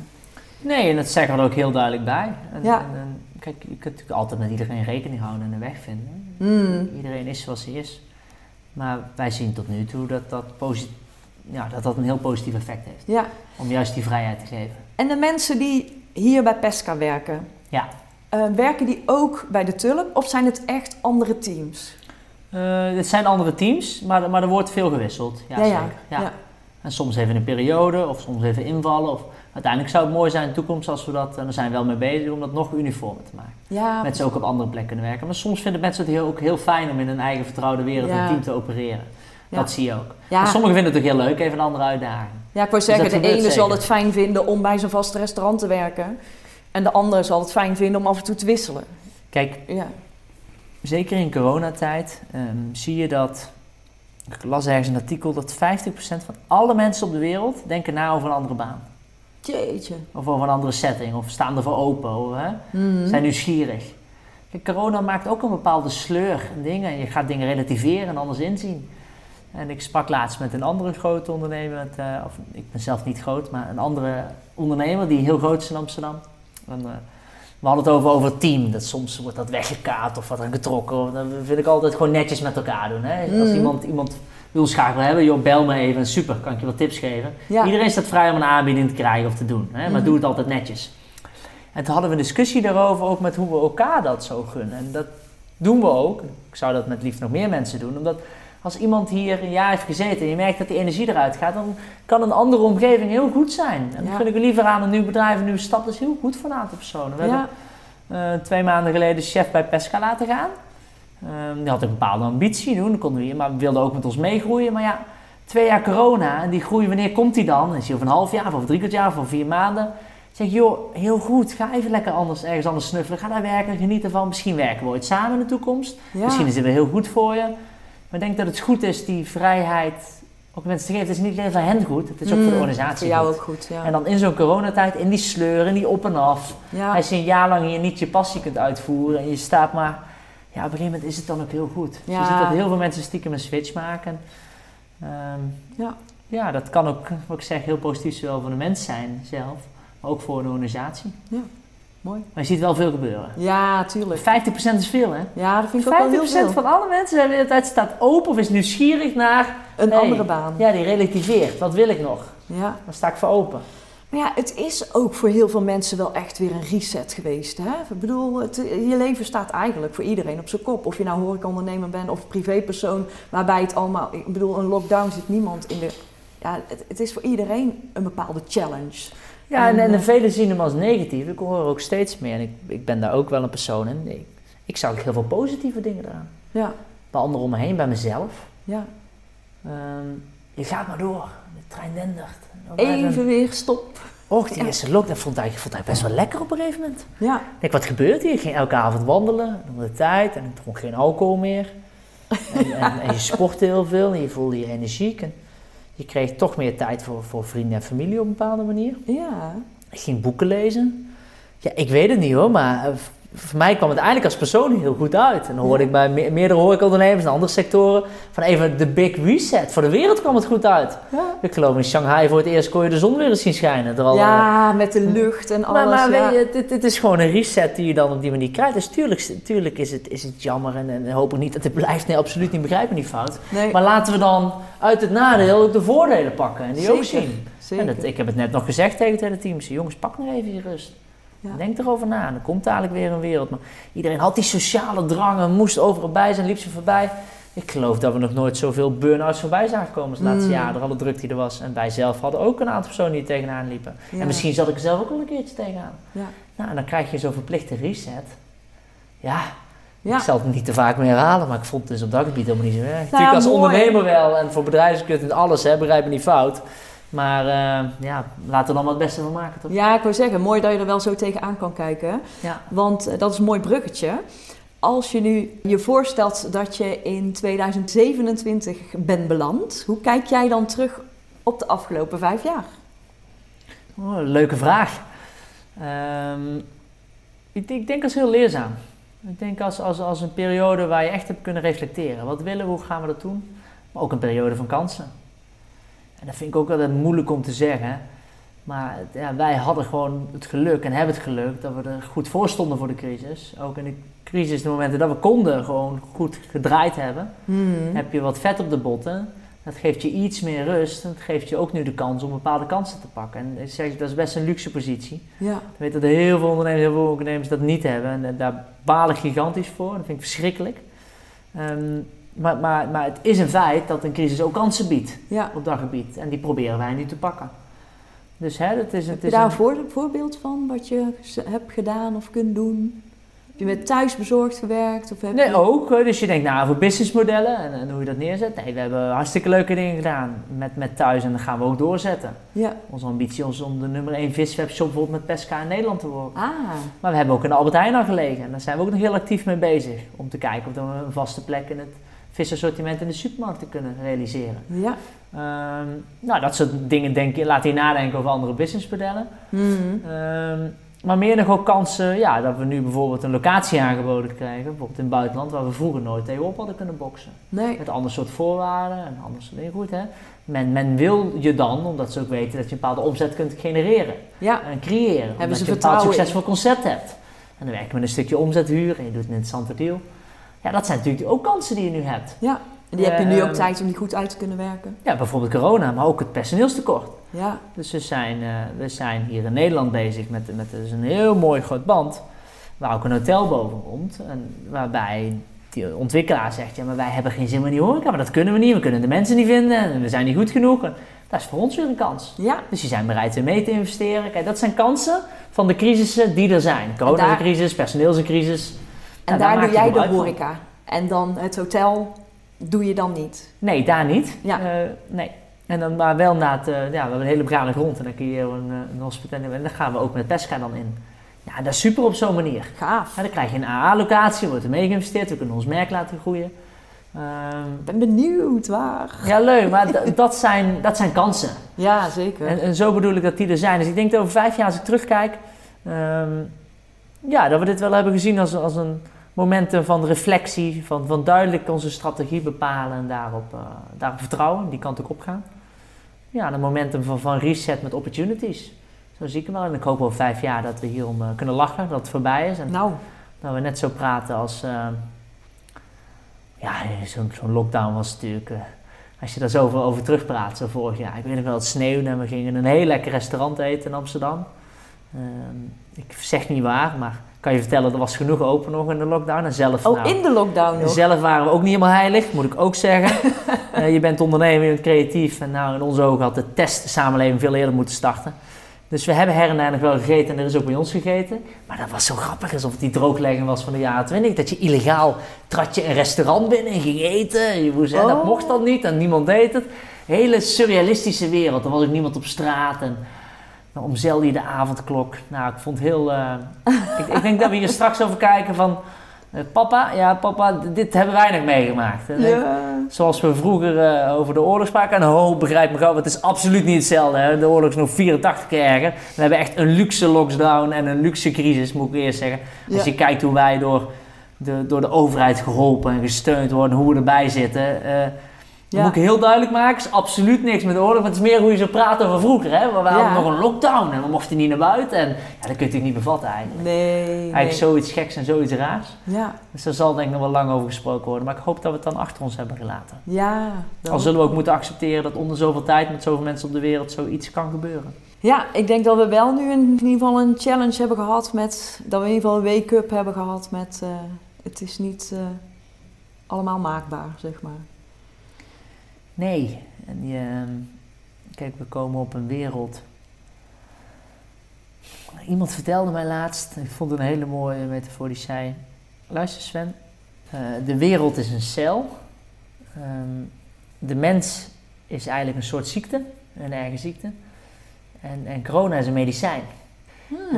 Nee, en dat zeggen we er ook heel duidelijk bij. En, Ja. en, en, kijk, je kunt natuurlijk altijd met iedereen rekening houden en een weg vinden. Hmm. Iedereen is zoals hij is. Maar wij zien tot nu toe dat dat, ja, dat dat een heel positief effect heeft. Ja, Om juist die vrijheid te geven. en de mensen die hier bij Pesca werken, Ja. eh, werken die ook bij de Tulp of zijn het echt andere teams? Eh, het zijn andere teams, maar, maar er wordt veel gewisseld. Ja. zeker. Ja. Ja. En soms even een periode, of soms even invallen. Of, uiteindelijk zou het mooi zijn in de toekomst als we dat, en daar zijn we wel mee bezig, om dat nog uniformer te maken. Ja, Mensen ook op andere plekken kunnen werken. Maar soms vinden mensen het heel, ook heel fijn om in een eigen vertrouwde wereld Ja. een team te opereren. Ja. Dat zie je ook. ja. Maar sommigen vinden het ook heel leuk, even een andere uitdaging. ja, ik wou zeggen, dat de ene zal het fijn vinden om bij zo'n vast restaurant te werken. En de andere zal het fijn vinden om af en toe te wisselen. Kijk, Ja, zeker in coronatijd ehm, zie je dat. Ik las ergens een artikel dat 50% van alle mensen op de wereld denken na over een andere baan. Jeetje. Of over een andere setting, of staan ervoor open, of, hè? Mhm. zijn nieuwsgierig. Kijk, corona maakt ook een bepaalde sleur en dingen. Je gaat dingen relativeren en anders inzien. En ik sprak laatst met een andere grote ondernemer, met, eh, of ik ben zelf niet groot, maar een andere ondernemer die heel groot is in Amsterdam. En, eh, we hadden het over, over het team. Dat soms wordt dat weggekaat of wat er getrokken. Dat vind ik altijd gewoon netjes met elkaar doen. Hè? Als Mhm. iemand, iemand wil graag wil hebben, joh, bel me even. Super, kan ik je wat tips geven. Ja. Iedereen staat vrij om een aanbieding te krijgen of te doen. Hè? Maar Mhm. doe het altijd netjes. En toen hadden we een discussie daarover, ook met hoe we elkaar dat zo gunnen. En dat doen we ook. Ik zou dat met liefst nog meer mensen doen. Omdat als iemand hier een jaar heeft gezeten en je merkt dat die energie eruit gaat, dan kan een andere omgeving heel goed zijn. En dat Ja. gun ik liever aan een nieuw bedrijf, een nieuwe stap. Dat is heel goed voor een aantal personen. We Ja, hebben eh, twee maanden geleden chef bij Pesca laten gaan. Ehm, die had een bepaalde ambitie doen, konden we, maar wilde ook met ons meegroeien. Maar ja, twee jaar corona en die groei, wanneer komt die dan? Is over een half jaar, of over drie kwart jaar, of over vier maanden? Ik zeg, joh, heel goed, ga even lekker anders, ergens anders snuffelen. Ga daar werken, geniet ervan. Misschien werken we ooit samen in de toekomst. ja. Misschien is het weer heel goed voor je. Maar ik denk dat het goed is die vrijheid ook mensen te geven. Het is niet alleen voor hen goed, het is ook voor de Mm, organisatie Voor jou goed. ook goed, ja. En dan in zo'n coronatijd, in die sleur, in die op en af. ja. Als je een jaar lang hier niet je passie kunt uitvoeren en je staat maar... Ja, op een gegeven moment is het dan ook heel goed. Dus Ja. je ziet dat heel veel mensen stiekem een switch maken. Ehm, Ja. ja, dat kan ook, wat ik zeg, heel positief zowel voor de mens zijn zelf, maar ook voor een organisatie. Mooi. Maar je ziet wel veel gebeuren. Ja, tuurlijk. 50% is veel, hè? Ja, dat vind ik ook wel heel 50% veel. van alle mensen zijn de hele tijd staat open of is nieuwsgierig naar... Een Hey. andere baan. Ja, die relativeert. Wat wil ik nog? Ja. Dan sta ik voor open. Maar ja, het is ook voor heel veel mensen wel echt weer een reset geweest. Hè? Ik bedoel, het, je leven staat eigenlijk voor iedereen op zijn kop. Of je nou horecaondernemer bent of privépersoon, waarbij het allemaal... Ik bedoel, een lockdown zit niemand in de... Ja, het, het is voor iedereen een bepaalde challenge. Ja, en, en, En, velen zien hem als negatief. Ik hoor ook steeds meer. En ik, ik ben daar ook wel een persoon in. Ik, ik zag heel veel positieve dingen eraan. Ja, Bij anderen om me heen, bij mezelf. ja. Ehm, je gaat maar door. De trein dendert. Even weer stop. Och, die eerste vond ik, vond ik best wel lekker op een gegeven moment. Ja, Ik denk, wat gebeurt hier? Ik ging elke avond wandelen, om de tijd. En ik dronk geen alcohol meer. En, en, en je sportte heel veel en je voelde je energiek. En je kreeg toch meer tijd voor, voor vrienden en familie op een bepaalde manier. ja. Ik ging boeken lezen. Ja, ik weet het niet hoor, maar eh, voor mij kwam het eigenlijk als persoon heel goed uit. En dan hoorde Ja. ik bij me- meerdere horecaondernemers en andere sectoren van even de big reset. Voor de wereld kwam het goed uit. Ja, Ik geloof in Shanghai voor het eerst kon je de zon weer eens zien schijnen. Al, eh, ja met de lucht en alles. maar, maar ja. weet je, dit, dit is gewoon een reset die je dan op die manier krijgt. Dus tuurlijk, tuurlijk is, het, is het jammer en, en hoop ik niet dat het blijft. Nee, absoluut niet, begrijp me niet fout. nee, Maar laten we dan uit het nadeel ook de voordelen pakken en die ook Zeker. zien. zeker. En dat, ik heb het net nog gezegd tegen het hele team. Jongens, pak nog even je rust. Ja. Denk erover na. En er komt dadelijk weer een wereld. Maar iedereen had die sociale drang en moest overal bij zijn, liep ze voorbij. Ik geloof dat we nog nooit zoveel burn-outs voorbij zagen komen als laatste Mm. jaren. Door alle druk die er was. En wij zelf hadden ook een aantal personen die er tegenaan liepen. Ja. En misschien zat ik er zelf ook wel een keertje tegenaan. Ja. Nou, en dan krijg je zo'n verplichte reset. Ja, Ja. ik zal het niet te vaak meer herhalen, maar ik vond het dus op dat gebied helemaal niet zo erg. ja, Natuurlijk als mooi. ondernemer wel en voor bedrijfskunde en alles, hè, begrijp me niet fout. Maar eh, ja, laten we dan maar het beste van maken, toch? Ja, ik wil zeggen, mooi dat je er wel zo tegenaan kan kijken. Ja. Want eh, dat is een mooi bruggetje. Als je nu je voorstelt dat je in 2027 bent beland, hoe kijk jij dan terug op de afgelopen vijf jaar? Oh, leuke vraag. Ehm, ik, ik, denk als heel leerzaam. Ik denk als, als, als een periode waar je echt hebt kunnen reflecteren. Wat willen we, hoe gaan we dat doen? Maar ook een periode van kansen. En dat vind ik ook altijd moeilijk om te zeggen. Maar ja, wij hadden gewoon het geluk en hebben het geluk dat we er goed voor stonden voor de crisis. Ook in de crisis, de momenten dat we konden gewoon goed gedraaid hebben, hmm. heb je wat vet op de botten. Dat geeft je iets meer rust en het geeft je ook nu de kans om bepaalde kansen te pakken. En ik zeg, dat is best een luxe positie. Ja. Ik weet dat heel veel ondernemers, heel veel ondernemers dat niet hebben. En daar baal ik gigantisch voor. Dat vind ik verschrikkelijk. Ehm, maar, maar, maar het is een feit dat een crisis ook kansen biedt op dat gebied. En die proberen wij nu te pakken. Dus hè, het is, het Heb je daar een voorbeeld van wat je hebt gedaan of kunt doen? Heb je met thuisbezorgd gewerkt? Of heb nee, ook. Dus je denkt nou over businessmodellen en, en, hoe je dat neerzet. Nee, we hebben hartstikke leuke dingen gedaan met, met thuis en dat gaan we ook doorzetten. Ja. Onze ambitie is om de nummer 1 viswebshop bijvoorbeeld met Pesca in Nederland te worden. Ah. Maar we hebben ook in de Albert Heijn al gelegen en daar zijn we ook nog heel actief mee bezig. Om te kijken of we een vaste plek in het visassortiment in de supermarkt te kunnen realiseren. Ja. Ehm, nou, dat soort dingen denk je, laat je nadenken over andere businessmodellen. Mm maar meer nog ook kansen ja, dat we nu bijvoorbeeld een locatie aangeboden krijgen, bijvoorbeeld in het buitenland, waar we vroeger nooit tegenop hadden kunnen boksen. Nee. Met ander soort voorwaarden en anders soort dingen. Goed, hè? Men, men wil je dan, omdat ze ook weten dat je een bepaalde omzet kunt genereren ja. en creëren. Hebben ze je een bepaald succesvol concept hebt. En dan werk je met een stukje omzethuur en je doet een interessante deal. Ja, dat zijn natuurlijk ook kansen die je nu hebt. Ja, en die heb je nu ook ehm, tijd om die goed uit te kunnen werken. Ja, bijvoorbeeld corona, maar ook het personeelstekort. Ja. Dus we zijn, uh, we zijn hier in Nederland bezig met, met dus een heel mooi groot band, waar ook een hotel boven komt. En waarbij die ontwikkelaar zegt, ja, maar wij hebben geen zin meer in die horeca, maar dat kunnen we niet. We kunnen de mensen niet vinden en we zijn niet goed genoeg. dat is voor ons weer een kans. Ja. Dus die zijn bereid er mee te investeren. Kijk, dat zijn kansen van de crisissen die er zijn. Corona-crisis, personeelscrisis. En daar doe jij de horeca. En dan het hotel doe je dan niet? Nee, daar niet. Ja. Uh, nee. En dan maar wel na het, uh, ja, we hebben een hele begane grond en dan kun je een, eh, een hospital en dan gaan we ook met Pesca dan in. Ja, dat is super op zo'n manier. Gaaf. dan krijg je een AA-locatie, wordt er mee geïnvesteerd, we kunnen ons merk laten groeien. Ehm, ik ben benieuwd waar. Ja, leuk, maar dat, zijn, dat zijn kansen. Ja, zeker. En, en, zo bedoel ik dat die er zijn. Dus ik denk dat over vijf jaar, als ik terugkijk, ehm, ja, dat we dit wel hebben gezien als, als een momenten van reflectie, van, van duidelijk onze strategie bepalen en daarop, uh, daarop vertrouwen, die kant ook op gaan. Ja, een momentum van, van reset met opportunities. Zo zie ik hem wel. En ik hoop over vijf jaar dat we hierom uh, kunnen lachen, dat het voorbij is. En nou. dat we net zo praten als. Uh, ja, zo'n zo lockdown was natuurlijk. als je daar zo over, over terugpraat, zo vorig jaar. Ik weet nog wel, het sneeuwde en we gingen een heel lekker restaurant eten in Amsterdam. Ehm, ik zeg niet waar, maar kan je vertellen, er was genoeg open nog in de lockdown. En zelf, oh, nou, in de lockdown nog? Zelf waren we ook niet helemaal heilig, moet ik ook zeggen. uh, je bent ondernemer, je bent creatief. En nou, in onze ogen had de testsamenleving veel eerder moeten starten. Dus we hebben her en daar nog wel gegeten en er is ook bij ons gegeten. Maar dat was zo grappig alsof het die drooglegging was van de jaren 20. Dat je illegaal trad je een restaurant binnen en ging eten. Je moest, oh. Dat mocht dan niet en niemand deed het. Hele surrealistische wereld. Er was ook niemand op straat. En dan omzeilde je de avondklok. Nou, ik vond het heel... Uh, ik, ik, denk dat we hier straks over kijken van... Uh, papa, ja papa, dit hebben wij nog meegemaakt. Ja. zoals we vroeger uh, over de oorlog spraken. En oh, begrijp me gauw, het is absoluut niet hetzelfde. Hè? De oorlog is nog 84 keer erger. We hebben echt een luxe lockdown en een luxe crisis, moet ik eerst zeggen. Als je kijkt hoe wij door de, door de overheid geholpen en gesteund worden, hoe we erbij zitten... Ja. Moet ik heel duidelijk maken, is absoluut niks met oorlog. Het is meer hoe je zo praat over vroeger. Hè? We hadden nog een lockdown en we mochten niet naar buiten. En ja, dat kun je niet bevatten eigenlijk. Nee. Eigenlijk zoiets geks en zoiets raars. Ja. Dus daar zal denk ik nog wel lang over gesproken worden. Maar ik hoop dat we het dan achter ons hebben gelaten. Ja. Al zullen we ook moeten accepteren dat onder zoveel tijd met zoveel mensen op de wereld zoiets kan gebeuren. Ja, ik denk dat we wel nu in ieder geval een challenge hebben gehad met... Dat we in ieder geval een wake-up hebben gehad met... Uh, het is niet uh, allemaal maakbaar, zeg maar. Nee. En ehm, kijk, we komen op een wereld. Iemand vertelde mij laatst, ik vond het een hele mooie metafoor, die zei: Luister Sven, uh, de wereld is een cel. Um, de mens is eigenlijk een soort ziekte, een eigen ziekte. En, en corona is een medicijn.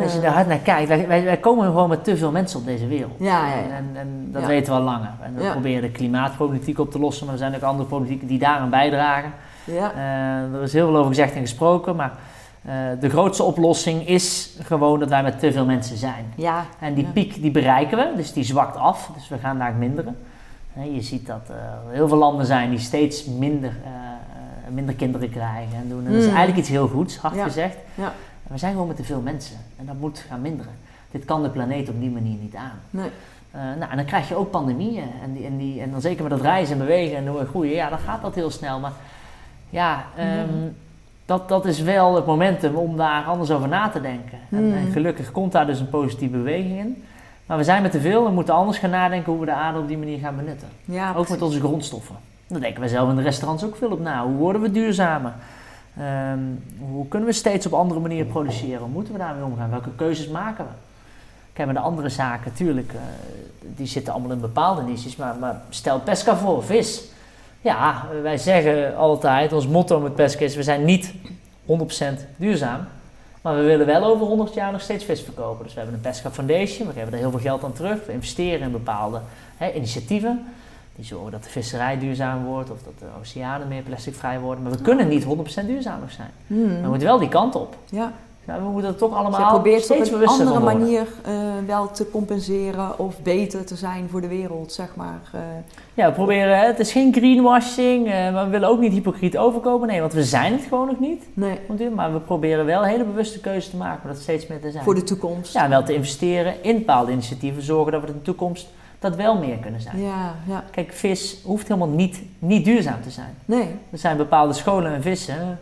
Als je daar hard naar kijkt, wij, komen gewoon met te veel mensen op deze wereld. Ja, ja, ja. En, en dat weten we al langer. En we proberen de klimaatproblematiek op te lossen, maar er zijn ook andere problematieken die daaraan bijdragen. Ja. Eh, er is heel veel over gezegd en gesproken, maar eh, de grootste oplossing is gewoon dat wij met te veel mensen zijn. Ja. En die piek die bereiken we, dus die zwakt af, dus we gaan daar minderen. Hè, je ziet dat er heel veel landen zijn die steeds minder, eh, eh, minder kinderen krijgen en doen. En dat is Mm. eigenlijk iets heel goeds, hard gezegd. Ja. We zijn gewoon met te veel mensen en dat moet gaan minderen. Dit kan de planeet op die manier niet aan. Nee. Eh, nou, en dan krijg je ook pandemieën. En, die, en, die, en dan zeker met dat reizen en bewegen en doen groeien, ja, dan gaat dat heel snel. Maar ja, ehm, Ja. Dat, dat is wel het momentum om daar anders over na te denken. En, Mm. en gelukkig komt daar dus een positieve beweging in. Maar we zijn met te veel en moeten anders gaan nadenken hoe we de aarde op die manier gaan benutten. Ja, Ook met onze grondstoffen. Daar denken we zelf in de restaurants ook veel op na. Hoe worden we duurzamer? Ehm, hoe kunnen we steeds op andere manieren produceren? Hoe moeten we daarmee omgaan? Welke keuzes maken we? Kijk, maar de andere zaken, natuurlijk, eh, die zitten allemaal in bepaalde niches. Maar, maar stel pesca voor, vis. Ja, wij zeggen altijd, ons motto met pesca is, we zijn niet 100% duurzaam. Maar we willen wel over 100 jaar nog steeds vis verkopen. Dus we hebben een Pesca Foundation, we geven er heel veel geld aan terug. We investeren in bepaalde hè, initiatieven. Die zorgen dat de visserij duurzaam wordt of dat de oceanen meer plasticvrij worden. Maar we kunnen niet 100% duurzaam nog zijn. Hmm. We moeten wel die kant op. Ja. Ja, we moeten er toch Dus allemaal je probeert op een andere manier eh, wel te compenseren of beter te zijn voor de wereld, zeg maar. eh. Ja, we proberen, het is geen greenwashing, eh, maar we willen ook niet hypocriet overkomen. Nee, want we zijn het gewoon nog niet. nee, Maar we proberen wel hele bewuste keuzes te maken om dat steeds meer te zijn. voor de toekomst. Ja, wel te investeren in bepaalde initiatieven, zorgen dat we in de toekomst dat wel meer kunnen zijn. ja, ja. Kijk, vis hoeft helemaal niet, niet duurzaam te zijn. Nee, Er zijn bepaalde scholen en vissen.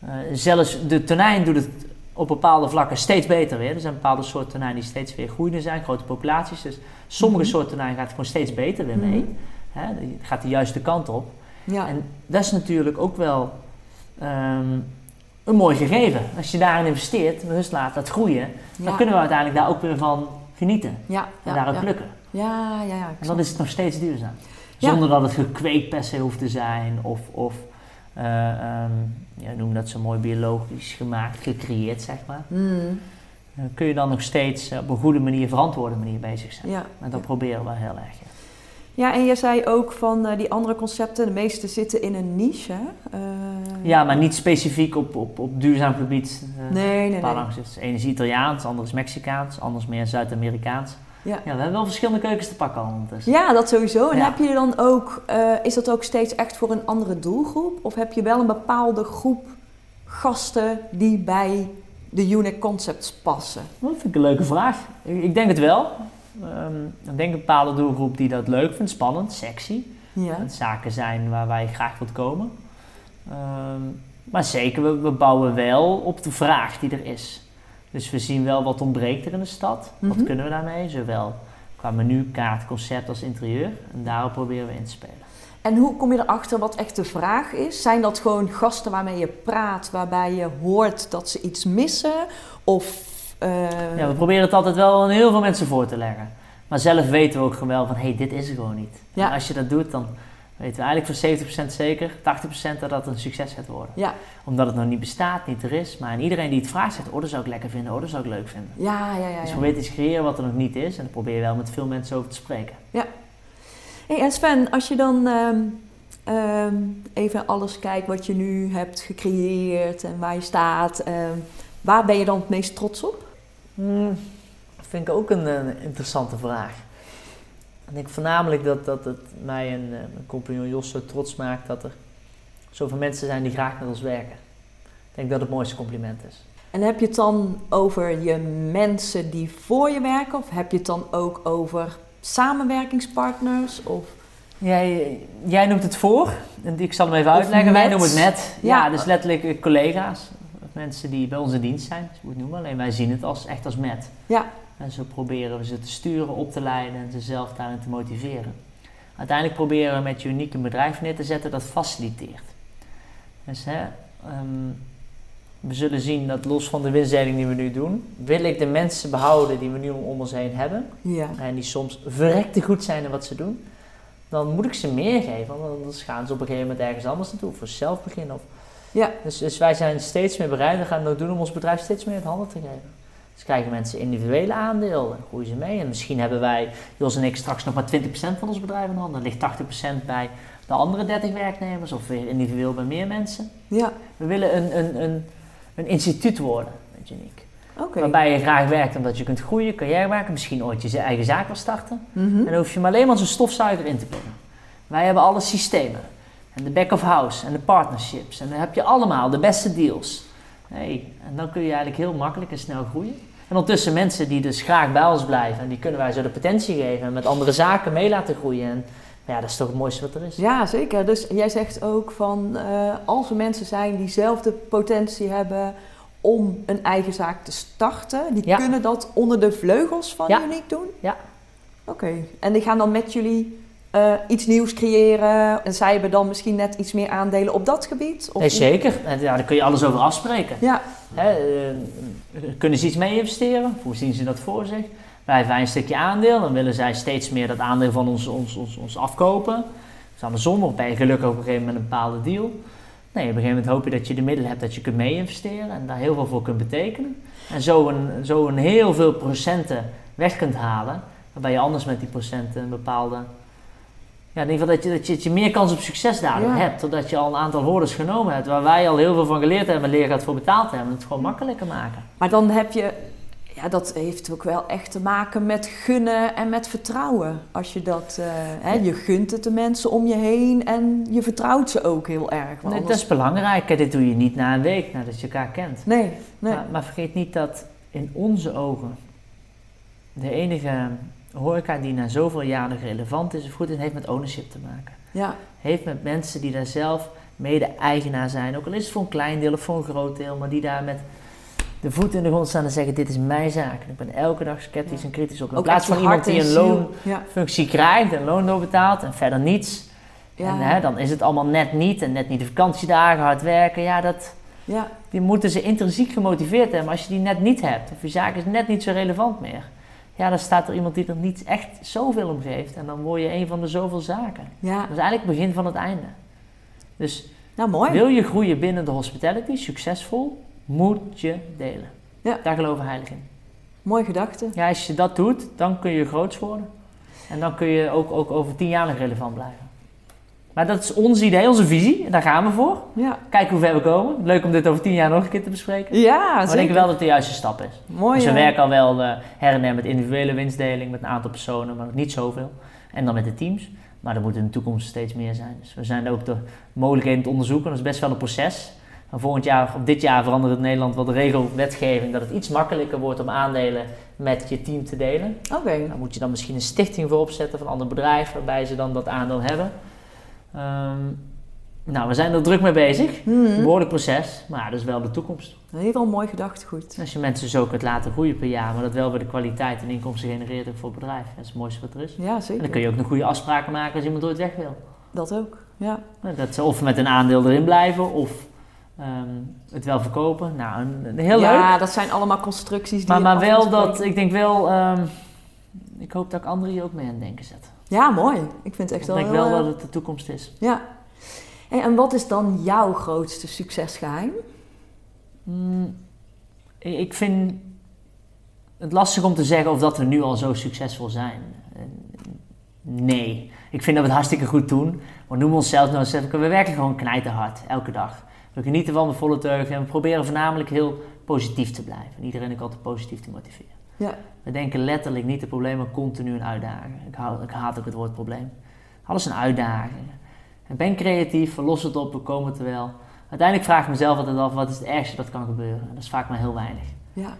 eh, zelfs de tonijn doet het op bepaalde vlakken steeds beter weer. Er zijn bepaalde soorten tonijn die steeds weer groeiende zijn, grote populaties. Dus sommige Mhm. soorten tonijn gaat gewoon steeds beter weer mee. Hè, die gaat de juiste kant op. ja. En dat is natuurlijk ook wel ehm, een mooi gegeven. Als je daarin investeert, rust laat dat groeien, dan kunnen we uiteindelijk daar ook weer van genieten. ja, En ja, daar ook ja. plukken. Ja, ja, ja. En dan is het nog steeds duurzaam. Ja. Zonder dat het gekweekt per se hoeft te zijn. Of, of ehm, ja, noem dat zo mooi biologisch gemaakt, gecreëerd zeg maar. Dan kun je dan nog steeds eh, op een goede manier, verantwoorde manier bezig zijn. ja. En dat proberen we heel erg. ja. en je zei ook van die andere concepten, de meeste zitten in een niche. hè? Ja, maar niet specifiek op, op, op duurzaam gebied. eh, Nee, nee, nee. Balans is Italiaans, ander is Mexicaans, anders meer Zuid-Amerikaans. Ja. Ja, we hebben wel verschillende keukens te pakken ondertussen. Ja, dat sowieso. En heb je dan ook, eh, is dat ook steeds echt voor een andere doelgroep? Of heb je wel een bepaalde groep gasten die bij de Unique Concepts passen? Dat vind ik een leuke vraag. Ik, denk het wel. Ehm, ik denk een bepaalde doelgroep die dat leuk vindt, spannend, sexy. Ja. Het zaken zijn waar wij graag wilt komen. Ehm, maar zeker, we, we bouwen wel op de vraag die er is. Dus we zien wel wat ontbreekt er in de stad. Wat Mhm. kunnen we daarmee? Zowel qua menu, kaart, concept als interieur. En daarop proberen we in te spelen. En hoe kom je erachter wat echt de vraag is? Zijn dat gewoon gasten waarmee je praat, waarbij je hoort dat ze iets missen? Of... eh, Ja, we proberen het altijd wel aan heel veel mensen voor te leggen. Maar zelf weten we ook gewoon wel van, hé, hey, dit is er gewoon niet. Ja. En als je dat doet, dan weten we eigenlijk voor 70% zeker, 80% dat dat een succes gaat worden. Ja, Omdat het nog niet bestaat, niet er is. Maar en iedereen die het vraagt zegt, oh, dat zou ik lekker vinden, oh, dat zou ik leuk vinden. ja, ja, ja. Dus ja. probeer iets te creëren wat er nog niet is. En dan probeer je wel met veel mensen over te spreken. Hey, en Sven, als je dan ehm, ehm, even alles kijkt wat je nu hebt gecreëerd en waar je staat, ehm, waar ben je dan het meest trots op? Hmm, dat vind ik ook een, eh, interessante vraag. Ik denk voornamelijk dat, dat het mij en eh, mijn compagnon Jos zo trots maakt dat er zoveel mensen zijn die graag met ons werken. Ik denk dat het het mooiste compliment is. En heb je het dan over je mensen die voor je werken of heb je het dan ook over samenwerkingspartners? Of... Jij, jij noemt het voor, en ik zal hem even uitleggen. Wij noemen het met. Ja, Ja. dus letterlijk eh, collega's, mensen die bij ons in dienst zijn, zo moet ik noemen. Alleen wij zien het als, echt als met. Ja, En zo proberen we ze te sturen, op te leiden en ze zelf daarin te motiveren. Uiteindelijk proberen we met je unieke bedrijf neer te zetten dat faciliteert. Dus hè, ehm, we zullen zien dat los van de winstdeling die we nu doen, wil ik de mensen behouden die we nu om ons heen hebben. ja, En die soms verrekte goed zijn in wat ze doen. Dan moet ik ze meer geven, want anders gaan ze op een gegeven moment ergens anders naartoe. Voor zelf beginnen. Of... ja, Dus, dus wij zijn steeds meer bereid, we gaan het ook doen om ons bedrijf steeds meer in handen te geven. Dus krijgen mensen individuele aandeel en groeien ze mee. En misschien hebben wij, Jos en ik, straks nog maar 20% van ons bedrijf in handen. Dan ligt 80% bij de andere 30 werknemers of weer individueel bij meer mensen. Ja, We willen een, een, een, een instituut worden met Unique. oké. Waarbij je graag werkt omdat je kunt groeien, carrière maken, misschien ooit je eigen zaak wil starten. Mhm. En dan hoef je maar alleen maar een stofzuiger in te brengen. Wij hebben alle systemen. En de back of house en de partnerships. En dan heb je allemaal de beste deals. Hey, en dan kun je eigenlijk heel makkelijk en snel groeien. En ondertussen mensen die dus graag bij ons blijven. En die kunnen wij zo de potentie geven. En met andere zaken mee laten groeien. En ja, dat is toch het mooiste wat er is. Ja, zeker. Dus jij zegt ook van eh, als er mensen zijn die zelf de potentie hebben om een eigen zaak te starten, die Ja. kunnen dat onder de vleugels van Ja. Unique doen? Ja. Oké. En die gaan dan met jullie eh, iets nieuws creëren en zij hebben dan misschien net iets meer aandelen op dat gebied? Of Nee, zeker. En ja, daar kun je alles over afspreken. Ja, Hè, eh, kunnen ze iets mee investeren? Hoe zien ze dat voor zich? Wij hebben een stukje aandeel, dan willen zij steeds meer dat aandeel van ons, ons, ons, ons afkopen. Dus andersom, of ben je gelukkig op een gegeven moment een bepaalde deal. Nee, op een gegeven moment hoop je dat je de middelen hebt dat je kunt mee investeren en daar heel veel voor kunt betekenen. En zo een, zo een heel veel procenten weg kunt halen, waarbij je anders met die procenten een bepaalde... Ja, in ieder geval dat je, dat je, dat je meer kans op succes Ja. hebt, totdat je al een aantal hordes genomen hebt, waar wij al heel veel van geleerd hebben en leergeld voor betaald hebben. Het gewoon makkelijker maken. maar dan heb je, ja, dat heeft ook wel echt te maken met gunnen en met vertrouwen. Als je dat, eh, hè, je gunt het de mensen om je heen en je vertrouwt ze ook heel erg. Nee, dat is belangrijk. Dit doe je niet na een week nadat je elkaar kent. Nee, nee. Maar, maar vergeet niet dat in onze ogen de enige horeca die na zoveel jaren nog relevant is of goed is, heeft met ownership te maken. Ja, Heeft met mensen die daar zelf mede-eigenaar zijn. Ook al is het voor een klein deel of voor een groot deel, maar die daar met de voet in de grond staan en zeggen: Dit is mijn zaak. En ik ben elke dag sceptisch Ja. en kritisch op. In ook plaats van iemand die en een loonfunctie Ja, krijgt en loon doorbetaalt en verder niets. ja, En hè, dan is het allemaal net niet en net niet de vakantiedagen, hard werken. Ja, dat, ja, die moeten ze intrinsiek gemotiveerd hebben. Maar als je die net niet hebt, of je zaak is net niet zo relevant meer. Ja, dan staat er iemand die er niet echt zoveel om geeft. En dan word je een van de zoveel zaken. ja. Dat is eigenlijk het begin van het einde. Dus Nou, mooi. wil je groeien binnen de hospitality, succesvol, moet je delen. Ja. Daar geloven heilig in. Mooie gedachte. Ja, als je dat doet, dan kun je groots worden. En dan kun je ook, ook over tien jaar nog relevant blijven. Maar dat is ons idee, onze visie. Daar gaan we voor. Ja, Kijken hoe ver we komen. Leuk om dit over tien jaar nog een keer te bespreken. ja maar zeker. denken wel dat het de juiste stap is. Mooi. dus we werken al wel eh, her en der met individuele winstdeling, met een aantal personen, maar nog niet zoveel. En dan met de teams. Maar er moeten in de toekomst steeds meer zijn. Dus we zijn ook de mogelijkheden te onderzoeken. Dat is best wel een proces. En volgend jaar, of dit jaar verandert het Nederland wel de regelwetgeving dat het iets makkelijker wordt om aandelen met je team te delen. Oké. Daar moet je dan misschien een stichting voor opzetten van een ander bedrijf waarbij ze dan dat aandeel hebben. Ehm, nou, we zijn er druk mee bezig. Hmm. Een behoorlijk proces, maar dat is wel de toekomst. Heel wel mooi gedachtegoed. Als je mensen zo kunt laten groeien per jaar, maar dat wel weer de kwaliteit en inkomsten genereert ook voor het bedrijf. Dat is het mooiste wat er is. Ja, En zeker. dan kun je ook nog goede afspraken maken als iemand ooit weg wil. Dat ook. Ja. Nou, Dat ze of met een aandeel erin blijven of ehm, het wel verkopen. Nou, een, een heel leuk. ja, dat zijn allemaal constructies die Maar, maar wel dat, ik denk wel, ehm, ik hoop dat ik anderen hier ook mee aan het denken zet. Ja, mooi. Ik vind het Ik echt wel... denk heel, wel eh, dat het de toekomst is. Ja. Hey, en wat is dan jouw grootste succesgeheim? Mm, ik vind het lastig om te zeggen of dat we nu al zo succesvol zijn. Nee. Ik vind dat we het hartstikke goed doen. We noemen onszelf nou eens even, we werken gewoon knijterhard, elke dag. We genieten van de volle teugen en we proberen voornamelijk heel positief te blijven. En iedereen ook altijd positief te motiveren. Ja. We denken letterlijk niet de problemen continu een uitdaging. Ik, hou, ik haat ook het woord probleem. Alles een uitdaging. En ben creatief, los het op, we komen het er wel. Uiteindelijk vraag ik mezelf altijd af, wat is het ergste dat kan gebeuren? En dat is vaak maar heel weinig. Ja.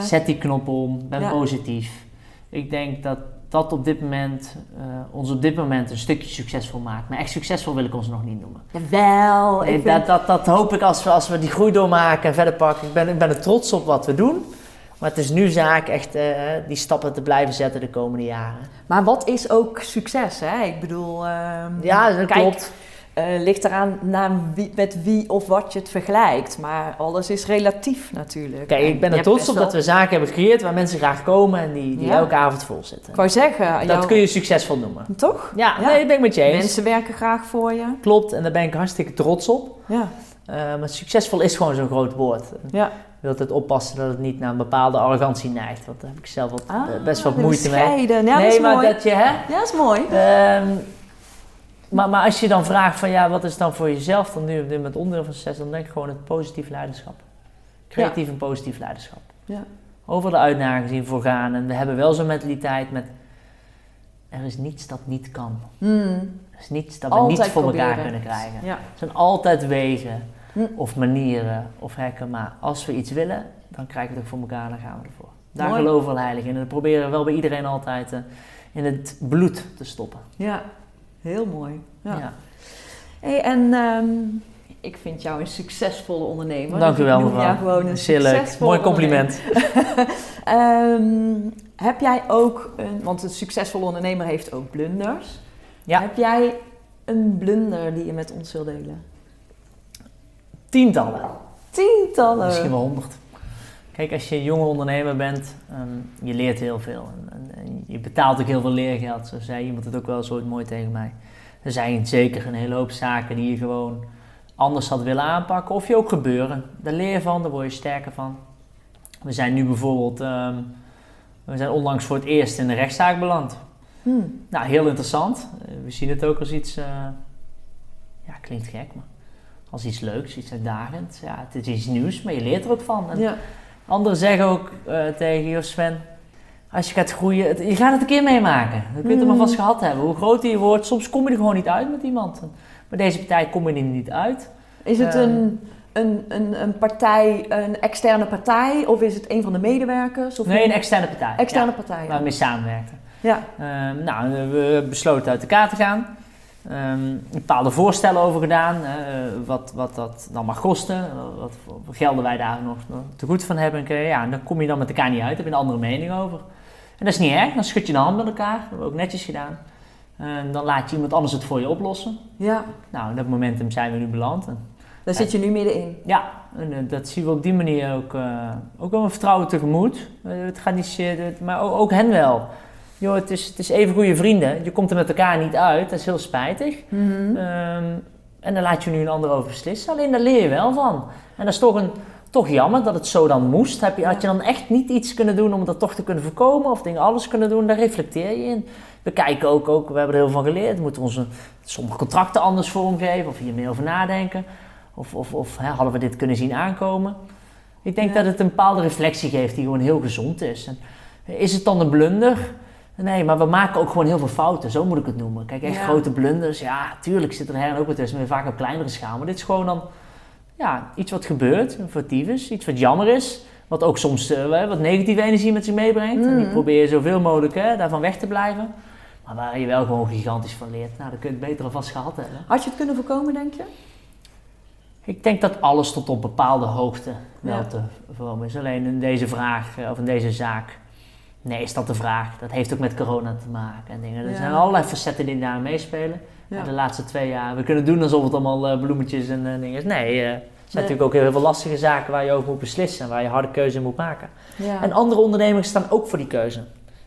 Zet die knop om, ben Ja. positief. Ik denk dat dat op dit moment, eh, ons op dit moment een stukje succesvol maakt. Maar echt succesvol wil ik ons nog niet noemen. Jawel. Nee, ik vind... dat, dat, dat hoop ik als we, als we die groei doormaken en verder pakken. Ik ben, ik ben er trots op wat we doen. Maar het is nu zaak echt eh, die stappen te blijven zetten de komende jaren. Maar wat is ook succes, hè? Ik bedoel... ehm, Ja, dat kijk, klopt. eh, ligt eraan naar wie, met wie of wat je het vergelijkt. Maar alles is relatief natuurlijk. Kijk, ik ben er trots op dat we zaken hebben gecreëerd waar mensen graag komen en die, die Ja. elke avond vol zitten. Ik wou zeggen... Dat kun je succesvol noemen. Toch? Ja, Ja. nee, dat ben ik met je eens. Mensen werken graag voor je. Klopt, en daar ben ik hartstikke trots op. Ja. Eh, maar succesvol is gewoon zo'n groot woord. Ja. Wil altijd oppassen dat het niet naar een bepaalde arrogantie neigt. Want daar heb ik zelf wat, Ah, eh, best wat de moeite mee. Ja, nee, dat is maar mooi. dat je, hè? Ja, dat is mooi. Ehm, maar, maar als je dan vraagt van ja, wat is dan voor jezelf dan nu op dit moment onderdeel van succes, dan denk ik gewoon het positief leiderschap. Creatief en positief leiderschap. Ja. Over de uitdagingen zien voor gaan. En we hebben wel zo'n mentaliteit met er is niets dat niet kan. Hmm. Er is niets dat we Altijd niet voor elkaar kunnen krijgen. Ja. Er zijn altijd wegen Hm. of manieren of hekken. Maar als we iets willen, dan krijgen we het ook voor elkaar, dan gaan we ervoor. Daar Mooi. geloven we heilig in. En dat proberen we wel bij iedereen altijd eh, in het bloed te stoppen. ja, heel mooi. Ja. Ja. Hey, en ehm, ik vind jou een succesvolle ondernemer. Dank u wel, mevrouw. gewoon een Zeer leuk. Mooi compliment. Ehm, heb jij ook, een, want een succesvolle ondernemer heeft ook blunders. Ja. Heb jij een blunder die je met ons wil delen? Tientallen. Tientallen. Misschien wel honderd. Kijk, als je een jonge ondernemer bent, ehm, je leert heel veel. En, en- en je betaalt ook heel veel leergeld. Zo zei iemand het ook wel ooit mooi tegen mij. Er zijn zeker een hele hoop zaken die je gewoon anders had willen aanpakken. Of je ook gebeuren. Daar leer je van, daar word je sterker van. We zijn nu bijvoorbeeld, ehm, we zijn onlangs voor het eerst in de rechtszaak beland. Hmm. Nou, heel interessant. Eh, We zien het ook als iets, eh, ja, klinkt gek, maar als iets leuks, iets uitdagends. Ja, het is iets nieuws, maar je leert er ook van. En Ja. Anderen zeggen ook eh, tegen je, Sven, als je gaat groeien, het- je gaat het een keer meemaken. Dan kun je het maar Mm. vast gehad hebben. Hoe groter je wordt, soms kom je er gewoon niet uit met iemand. En Bij deze partij kom je er niet uit. Is het Ehm. een, een, een, een partij, een externe partij, of is het een van de medewerkers? Of Nee, een externe partij. externe ja, partij. waar we mee samenwerkten. Ja. Ehm, nou, we besloten uit elkaar te gaan. Ehm, bepaalde voorstellen over gedaan. eh, wat, wat dat dan mag kosten. Wat gelden wij daar nog, nog te goed van hebben. En, ja, en dan kom je dan met elkaar niet uit. Daar heb je een andere mening over. En dat is niet erg. Dan schud je de hand met elkaar. Dat hebben we ook netjes gedaan. En dan laat je iemand anders het voor je oplossen. ja, Nou, in dat momentum zijn we nu beland. En, daar zit je nu middenin. ja, en eh, dat zien we op die manier ook, eh, ook wel een vertrouwen tegemoet. Het gaat niet, maar ook, ook hen wel. Joh, het is, het is even goede vrienden. Je komt er met elkaar niet uit. Dat is heel spijtig. Mhm. Ehm, en dan laat je nu een ander over beslissen. Alleen daar leer je wel van. En dat is toch, een, toch jammer dat het zo dan moest. Heb je, had je dan echt niet iets kunnen doen om dat toch te kunnen voorkomen? Of dingen alles kunnen doen? Daar reflecteer je in. We kijken ook, ook we hebben er heel veel van geleerd. We moeten onze sommige contracten anders vormgeven. Of hier meer over nadenken. Of, of, of hè, hadden we dit kunnen zien aankomen? Ik denk Ja. dat het een bepaalde reflectie geeft die gewoon heel gezond is. En is het dan een blunder? Nee, maar we maken ook gewoon heel veel fouten, zo moet ik het noemen. Kijk, echt Ja. grote blunders, ja, tuurlijk zit er her en ook wat tussen, maar vaak op kleinere schaal. Maar dit is gewoon dan ja, iets wat gebeurt, een foutief is, iets wat jammer is. Wat ook soms eh, wat negatieve energie met zich meebrengt. En die Mhm. probeer je zoveel mogelijk hè, daarvan weg te blijven. Maar waar je wel gewoon gigantisch van leert, nou, dan kun je het beter alvast gehad hebben. Had je het kunnen voorkomen, denk je? Ik denk dat alles tot op bepaalde hoogte wel Ja. te voorkomen is. Alleen in deze vraag, eh, of in deze zaak, nee, is dat de vraag. Dat heeft ook met corona te maken en dingen. Er Ja. zijn allerlei facetten die daar meespelen. Ja. En de laatste twee jaar, we kunnen doen alsof het allemaal eh, bloemetjes en eh, dingen is. Nee, eh, er zijn Nee. natuurlijk ook heel veel lastige zaken waar je over moet beslissen en waar je harde keuze in moet maken. Ja. En andere ondernemers staan ook voor die keuze.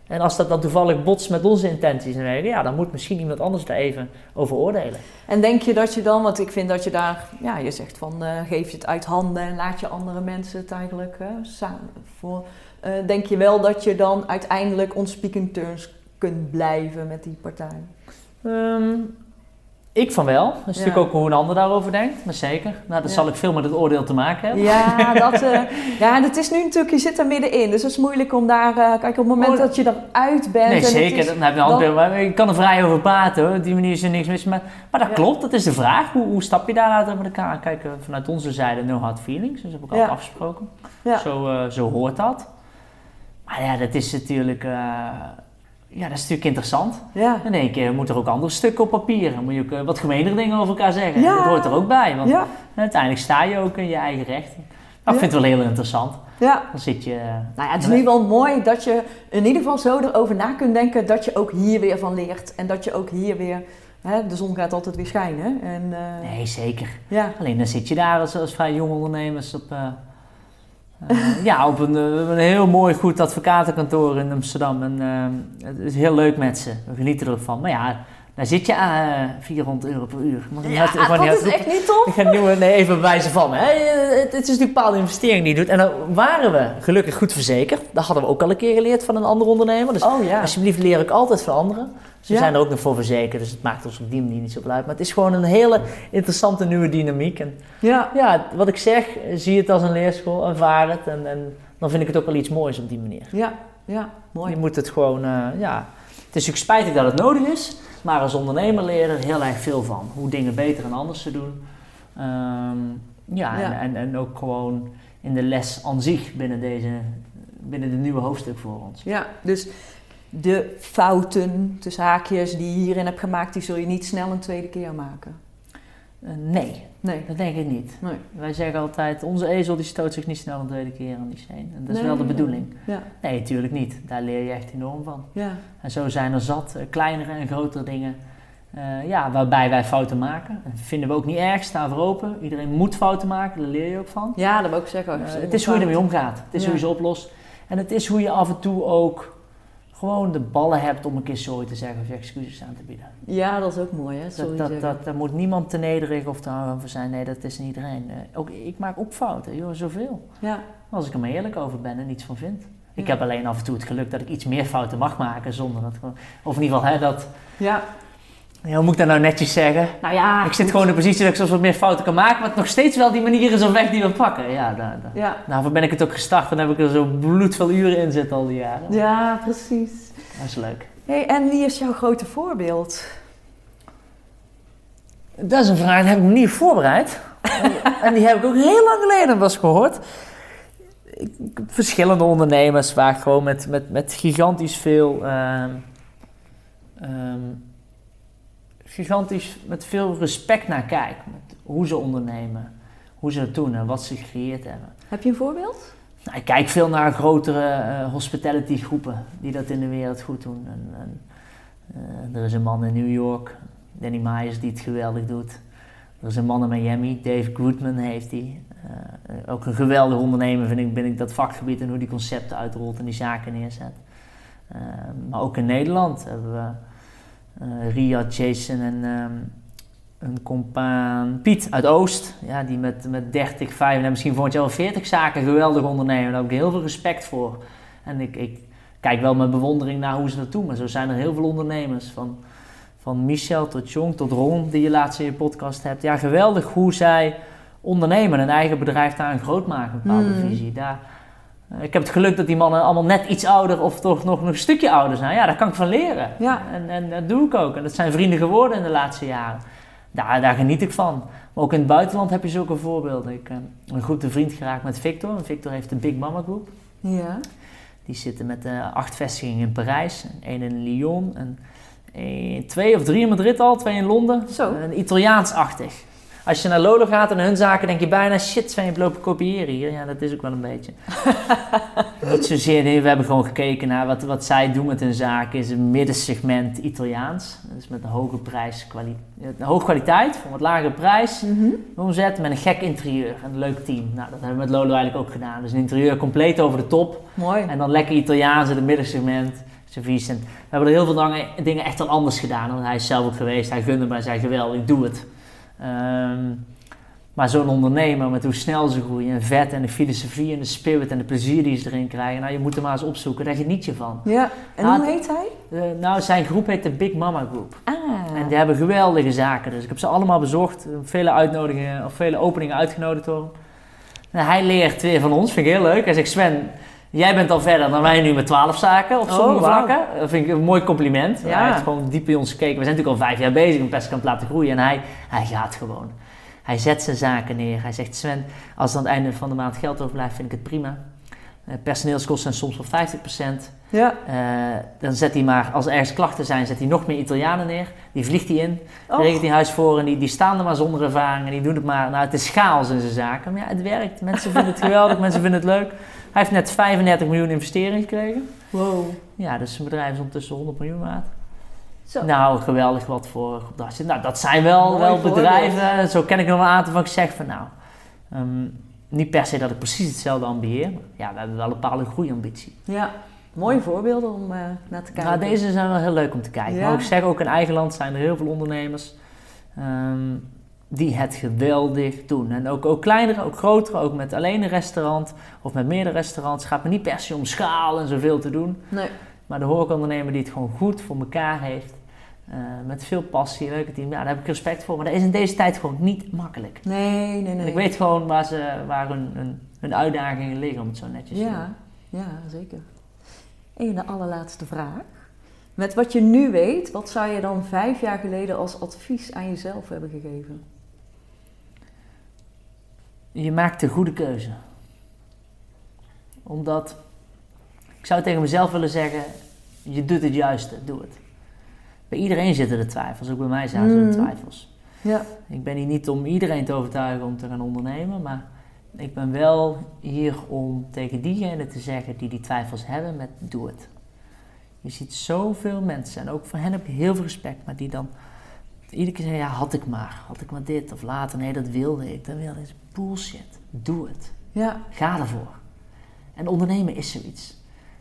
En als dat dan toevallig botst met onze intenties, ik, ja, dan moet misschien iemand anders daar even over oordelen. En denk je dat je dan, want ik vind dat je daar, ja, je zegt van geef je het uit handen en laat je andere mensen het eigenlijk samen voor. Eh, denk je wel dat je dan uiteindelijk on speaking terms kunt blijven met die partij? Ehm, ik van wel. Dat is Ja. natuurlijk ook hoe een ander daarover denkt, maar zeker. Nou, dat Ja. zal ik veel met het oordeel te maken hebben. Ja, dat, eh, ja, dat is nu natuurlijk, je zit er middenin. Dus het is moeilijk om daar, eh, kijk, op het moment Oh, dat je eruit bent. Nee, en zeker. is- Dan heb je dan- hand, maar ik kan er vrij over praten hoor. Op die manier is er niks mis. Maar, maar dat Ja. klopt, dat is de vraag. Hoe, hoe stap je daaruit met elkaar? Kijk, vanuit onze zijde no hard feelings. Dus dat heb ik altijd afgesproken. Ja. Zo, zo hoort dat. Maar ja, dat is natuurlijk... eh, ja, dat is natuurlijk interessant. ja. In één keer moeten er ook andere stukken op papier. Dan moet je ook eh, wat gemeenere dingen over elkaar zeggen. Ja. Dat hoort er ook bij. Want Ja, uiteindelijk sta je ook in je eigen recht. Maar ik vind het wel heel interessant. ja. Dan zit je... Nou ja, het is nu wel mooi dat je in ieder geval zo erover na kunt denken dat je ook hier weer van leert. En dat je ook hier weer, hè, de zon gaat altijd weer schijnen. En, eh, Nee, zeker. ja. Alleen dan zit je daar als, als vrij jong ondernemers op, eh, eh, ja, op een, eh, een heel mooi goed advocatenkantoor in Amsterdam. En eh, het is heel leuk met ze. We genieten ervan. Maar ja, daar zit je aan eh, 400 euro per uur. Ja, mag niet dat is echt niet tof. Ik ga nieuwe, nee, even bij wijze van. Hè. Eh, Het, is natuurlijk een bepaalde investering die je doet. En dan waren we gelukkig goed verzekerd. Dat hadden we ook al een keer geleerd van een andere ondernemer. Dus Oh ja. alsjeblieft leer ik altijd van anderen. Ze Ja. zijn er ook nog voor verzekerd, dus het maakt ons op die manier niet zoveel uit. Maar het is gewoon een hele interessante nieuwe dynamiek. En Ja. ja, wat ik zeg, zie het als een leerschool, ervaar het. En, en dan vind ik het ook wel iets moois op die manier. Ja. Ja. Mooi. Je moet het gewoon, eh, ja. Het is natuurlijk spijtig dat het nodig is, maar als ondernemer leer je er heel erg veel van. Hoe dingen beter en anders te doen. Ehm, ja, Ja. En, en, en ook gewoon in de les aan zich binnen deze, binnen dit nieuwe hoofdstuk voor ons. Ja, dus de fouten, tussen haakjes, die je hierin hebt gemaakt, die zul je niet snel een tweede keer maken. Eh, nee, Nee. dat denk ik niet. Nee. Wij zeggen altijd, onze ezel die stoot zich niet snel een tweede keer aan die steen. En dat is Nee, wel de bedoeling. Ja. Nee, natuurlijk niet. Daar leer je echt enorm van. Ja. En zo zijn er zat eh, kleinere en grotere dingen eh, ja, waarbij wij fouten maken. Dat vinden we ook niet erg, staan voor open. Iedereen moet fouten maken, daar leer je ook van. Ja, dat wil ik zeggen. Eh, het is hoe je ermee omgaat. Het is Ja. hoe je ze oplost. En het is hoe je af en toe ook gewoon de ballen hebt om een keer sorry te zeggen of je excuses aan te bieden. Ja, dat is ook mooi, hè? Sorry Dat, dat, dat, daar moet niemand te nederig of te arm voor zijn. Nee, dat is niet iedereen. Eh, ook, ik maak ook fouten, joh, zoveel. Ja. Als ik er maar eerlijk over ben en niets van vind. Ik heb alleen af en toe het geluk dat ik iets meer fouten mag maken zonder dat. Of in ieder geval, hè, dat... Ja. Ja, hoe moet ik dat nou netjes zeggen? Nou ja. ik zit gewoon in de positie dat ik soms wat meer fouten kan maken, maar het nog steeds wel die manier is om weg die we pakken. Ja, daar, daar. Ja. Daarvoor ben ik het ook gestart en heb ik er zo bloedveel uren in zitten al die jaren. Ja, precies. Dat is leuk. Hey, en wie is jouw grote voorbeeld? Dat is een vraag, die heb ik me niet voorbereid. en die heb ik ook heel lang geleden was gehoord. Ik, verschillende ondernemers waar ik gewoon met, met, met gigantisch veel... ehm, gigantisch met veel respect naar kijk. Met hoe ze ondernemen, hoe ze het doen en wat ze gecreëerd hebben. Heb je een voorbeeld? Nou, ik kijk veel naar grotere eh, hospitality groepen die dat in de wereld goed doen. En, en, eh, er is een man in New York, Danny Myers, die het geweldig doet. Er is een man in Miami, Dave Goodman heeft die. Eh, ook een geweldig ondernemer vind ik binnen dat vakgebied en hoe die concepten uitrolt en die zaken neerzet. Maar ook in Nederland hebben we eh Riyad, Jason en ehm, een compaan Piet uit Oost. Ja, die met, met 30, 5 en misschien volgend jaar wel 40 zaken geweldig ondernemen. Daar heb ik heel veel respect voor. En ik, ik kijk wel met bewondering naar hoe ze dat doen. Maar zo zijn er heel veel ondernemers. Van, van Michel tot Jong tot Ron, die je laatst in je podcast hebt. Ja, geweldig hoe zij ondernemen. Een eigen bedrijf daarin groot maken. Een bepaalde Mhm. visie. Daar, ik heb het geluk dat die mannen allemaal net iets ouder of toch nog, een stukje ouder zijn. Ja, daar kan ik van leren. Ja. En, en dat doe ik ook. En dat zijn vrienden geworden in de laatste jaren. Daar, daar geniet ik van. Maar ook in het buitenland heb je zulke voorbeelden. Ik ben een goede vriend geraakt met Victor. En Victor heeft de Big Mama Group. Ja. Die zitten met eh, acht vestigingen in Parijs. en één in Lyon. En één- twee of drie in Madrid al. Twee in Londen. Zo. Een Italiaans-achtig. Als je naar Lolo gaat en hun zaken, denk je bijna... Shit, Sven, je lopen kopiëren hier. Ja, dat is ook wel een beetje. Niet zozeer, nee, we hebben gewoon gekeken naar wat, wat zij doen met hun zaken. Is een middensegment Italiaans. Dus met een hoge prijs, een hoge kwaliteit, voor een wat lagere prijs. Mhm. Omzet met een gek interieur en een leuk team. Nou, dat hebben we met Lolo eigenlijk ook gedaan. Dus een interieur compleet over de top. Mooi. En dan lekker Italiaans in het middensegment. Servies. En we hebben er heel veel dingen, dingen echt al anders gedaan. Want hij is zelf ook geweest. Hij gunde en zei geweldig, ik doe het. Ehm, maar zo'n ondernemer met hoe snel ze groeien en vet en de filosofie en de spirit en de plezier die ze erin krijgen. Nou, je moet er maar eens opzoeken, daar geniet je van. Ja. En Ah, hoe heet hij? Eh, nou, zijn groep heet de Big Mama Group. Ah. En die hebben geweldige zaken. Dus ik heb ze allemaal bezocht. Vele uitnodigingen of vele openingen uitgenodigd door hem. En hij leert weer van ons, vind ik heel leuk. Hij zegt, Sven, jij bent al verder dan wij nu met twaalf zaken op Oh, sommige vlakken. Dat vind ik een mooi compliment. Ja. Hij heeft gewoon diep bij ons gekeken. We zijn natuurlijk al vijf jaar bezig om Pestkant te laten groeien. En hij, hij gaat gewoon. Hij zet zijn zaken neer. Hij zegt, Sven, als er aan het einde van de maand geld overblijft, vind ik het prima. Eh, personeelskosten zijn soms wel 50%. Ja. Eh, dan zet hij maar, als er ergens klachten zijn, zet hij nog meer Italianen neer. Die vliegt hij in, Oh. regelt hij huis voor en die, die staan er maar zonder ervaring en die doen het maar. Nou, het is chaos in zijn zaken, maar ja, het werkt. Mensen vinden het geweldig, mensen vinden het leuk. Hij heeft net 35 miljoen investering gekregen. Wow. Ja, dus zijn bedrijf is ondertussen 100 miljoen waard. Zo. Nou, geweldig wat voor. Nou, dat zijn wel, Mooi wel voorbeeld. bedrijven. Zo ken ik nog een aantal van ik zeg van nou, ehm, niet per se dat ik precies hetzelfde ambieer. Maar ja, we hebben wel een bepaalde groeiambitie. Ja. Mooie voorbeelden om uh, naar te kijken. Nou, deze zijn wel heel leuk om te kijken. Ja. Maar ik zeg ook in eigen land zijn er heel veel ondernemers ehm, die het geweldig doen. En ook, ook kleinere, ook grotere, ook met alleen een restaurant of met meerdere restaurants. Het gaat me niet per se om schaal en zoveel te doen. Nee. Maar de horecaondernemer die het gewoon goed voor elkaar heeft, eh, met veel passie, leuke team, ja, daar heb ik respect voor. Maar dat is in deze tijd gewoon niet makkelijk. Nee, nee, nee. En ik weet gewoon waar, ze, waar hun, hun, hun uitdagingen liggen, om het zo netjes te doen. Ja, ja, zeker. En de allerlaatste vraag. Met wat je nu weet, wat zou je dan vijf jaar geleden als advies aan jezelf hebben gegeven? Je maakt de goede keuze. Omdat, ik zou tegen mezelf willen zeggen, je doet het juiste, doe het. Bij iedereen zitten er twijfels, ook bij mij zaten er Mm. twijfels. Ja. Ik ben hier niet om iedereen te overtuigen om te gaan ondernemen, maar ik ben wel hier om tegen diegenen te zeggen die die twijfels hebben met doe het. Je ziet zoveel mensen en ook voor hen heb ik heel veel respect, maar die dan iedere keer zeggen, ja had ik maar, had ik maar dit of later, nee dat wilde ik, dat wilde ik. Bullshit, doe het. Ja. Ga ervoor. En ondernemen is zoiets.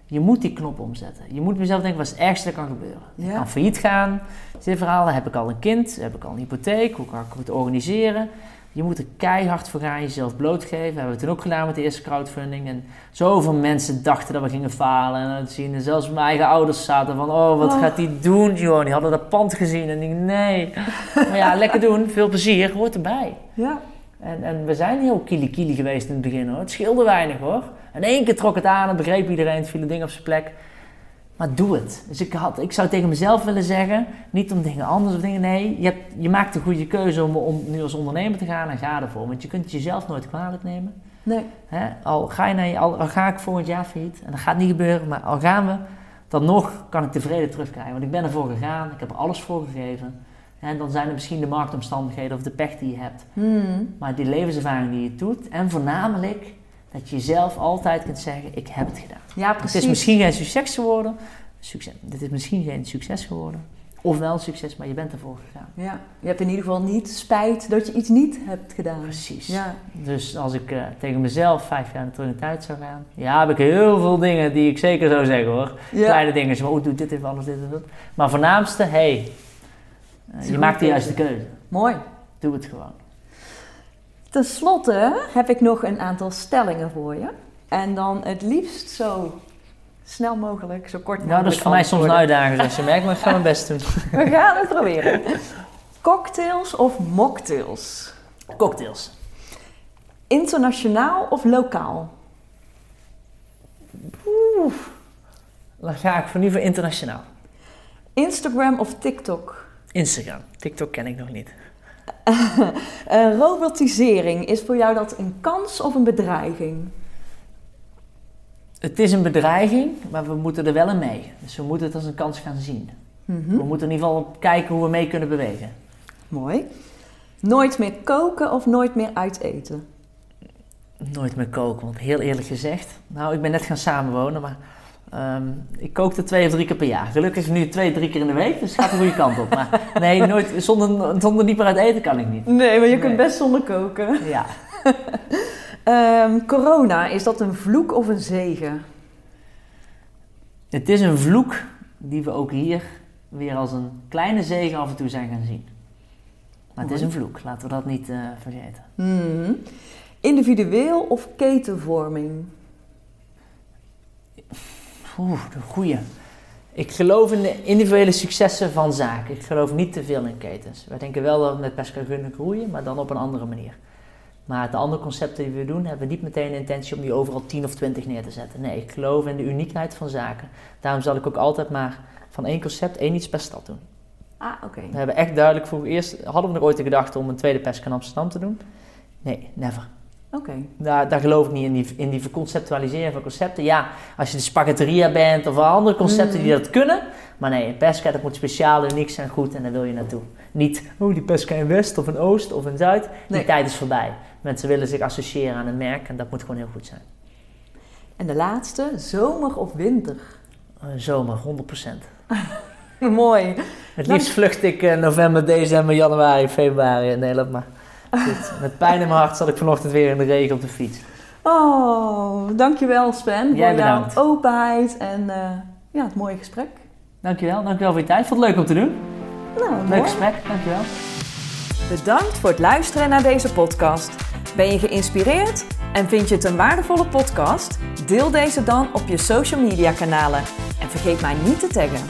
Je moet die knop omzetten. Je moet mezelf denken, wat is het ergste dat kan gebeuren? Ja. Ik kan failliet gaan. Dit verhaal, heb ik al een kind, heb ik al een hypotheek, hoe kan ik het organiseren? Je moet er keihard voor gaan, jezelf blootgeven. Dat hebben we toen ook gedaan met de eerste crowdfunding. En zoveel mensen dachten dat we gingen falen en het zien. En zelfs mijn eigen ouders zaten van, oh wat Oh. gaat die doen joh? Die hadden dat pand gezien en ik nee. maar ja, lekker doen, veel plezier, hoort erbij. Ja. En, en we zijn heel kili-kili geweest in het begin hoor. Het scheelde weinig hoor. En één keer trok het aan en begreep iedereen, het vielen dingen op zijn plek. Maar doe het. Dus ik, had, ik zou tegen mezelf willen zeggen, niet om dingen anders of dingen, nee, je, hebt, je maakt de goede keuze om, om nu als ondernemer te gaan en ga ervoor. Want je kunt jezelf nooit kwalijk nemen. Nee. Al, ga je naar je, al, al ga ik volgend jaar failliet, en dat gaat niet gebeuren, maar al gaan we, dan nog kan ik tevreden terugkrijgen. Want ik ben ervoor gegaan, ik heb er alles voor gegeven. En dan zijn er misschien de marktomstandigheden of de pech die je hebt. Hmm. Maar die levenservaring die je doet. En voornamelijk dat je zelf altijd kunt zeggen, ik heb het gedaan. Ja, precies. Het is misschien geen succes geworden. Succes. Dit is misschien geen succes geworden. Of wel succes, maar je bent ervoor gegaan. Ja. Je hebt in ieder geval niet spijt dat je iets niet hebt gedaan. Precies. Ja. Dus als ik eh, tegen mezelf vijf jaar terug in de tijd zou gaan. Ja, heb ik heel veel dingen die ik zeker zou zeggen hoor. Ja. Kleine dingen, zo, oh, doe dit even anders, dit en dat. Maar voornaamste, hey, je een maakt de juiste keuze. Mooi. Doe het gewoon. Ten slotte heb ik nog een aantal stellingen voor je. En dan het liefst zo snel mogelijk, zo kort mogelijk. Nou, dat is voor mij soms een uitdaging, zoals je merkt, maar ik ga mijn best doen. We gaan het proberen. Cocktails of mocktails? Cocktails. Internationaal of lokaal? Dan ga ik voor nu voor internationaal. Instagram of TikTok? Instagram. TikTok ken ik nog niet. Eh, robotisering, is voor jou dat een kans of een bedreiging? Het is een bedreiging, maar we moeten er wel in mee. Dus we moeten het als een kans gaan zien. Mhm. We moeten in ieder geval kijken hoe we mee kunnen bewegen. Mooi. Nooit meer koken of nooit meer uiteten? Nooit meer koken, want heel eerlijk gezegd... Nou, ik ben net gaan samenwonen, maar... ehm, ik kookte twee of drie keer per jaar. Gelukkig nu twee, drie keer in de week, dus het gaat de goede kant op. Maar nee, nooit, zonder, zonder niet meer uit eten kan ik niet. Nee, maar je kunt best zonder koken. Ja, Ehm, corona, is dat een vloek of een zegen? het is een vloek die we ook hier weer als een kleine zegen af en toe zijn gaan zien. Maar het is een vloek, laten we dat niet eh, vergeten. Mhm. Individueel of ketenvorming? Oeh, de goeie. Ik geloof in de individuele successen van zaken. Ik geloof niet te veel in ketens. Wij denken wel dat we met Pesca kunnen groeien, maar dan op een andere manier. Maar de andere concepten die we doen, hebben we niet meteen de intentie om die overal 10 of 20 neer te zetten. Nee, ik geloof in de uniekheid van zaken. Daarom zal ik ook altijd maar van één concept één iets per stad doen. Ah, oké. We hebben echt duidelijk voor eerst, hadden we nog ooit de gedachte om een tweede Pesca in Amsterdam te doen? Nee, never. Oké. Daar, daar geloof ik niet in, die, in die verconceptualiseren van concepten. Ja, als je de spaghetteria bent of andere concepten die dat kunnen. Maar nee, een pesca dat moet speciaal, uniek zijn, goed en daar wil je naartoe. Niet, oh die pesca in West of in Oost of in Zuid. Die tijd is voorbij. Mensen willen zich associëren aan een merk en dat moet gewoon heel goed zijn. En de laatste, zomer of winter? Eh, zomer, 100%. Mooi. Het liefst vlucht ik eh, november, december, januari, februari in Nederland. Maar goed, met pijn in mijn hart zat ik vanochtend weer in de regen op de fiets. Oh, dankjewel Sven Jij voor jouw bedankt. openheid en eh, ja, het mooie gesprek. Dankjewel, dankjewel voor je tijd. Vond het leuk om te doen. Nou, Leuk mooi. gesprek, dankjewel. Bedankt voor het luisteren naar deze podcast. Ben je geïnspireerd en vind je het een waardevolle podcast? Deel deze dan op je social media kanalen en vergeet mij niet te taggen.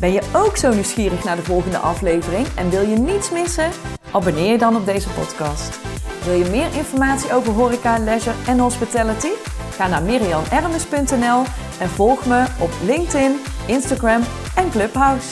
Ben je ook zo nieuwsgierig naar de volgende aflevering en wil je niets missen? Abonneer je dan op deze podcast. Wil je meer informatie over horeca, leisure en hospitality? Ga naar mirianermes.nl en volg me op LinkedIn, Instagram en Clubhouse.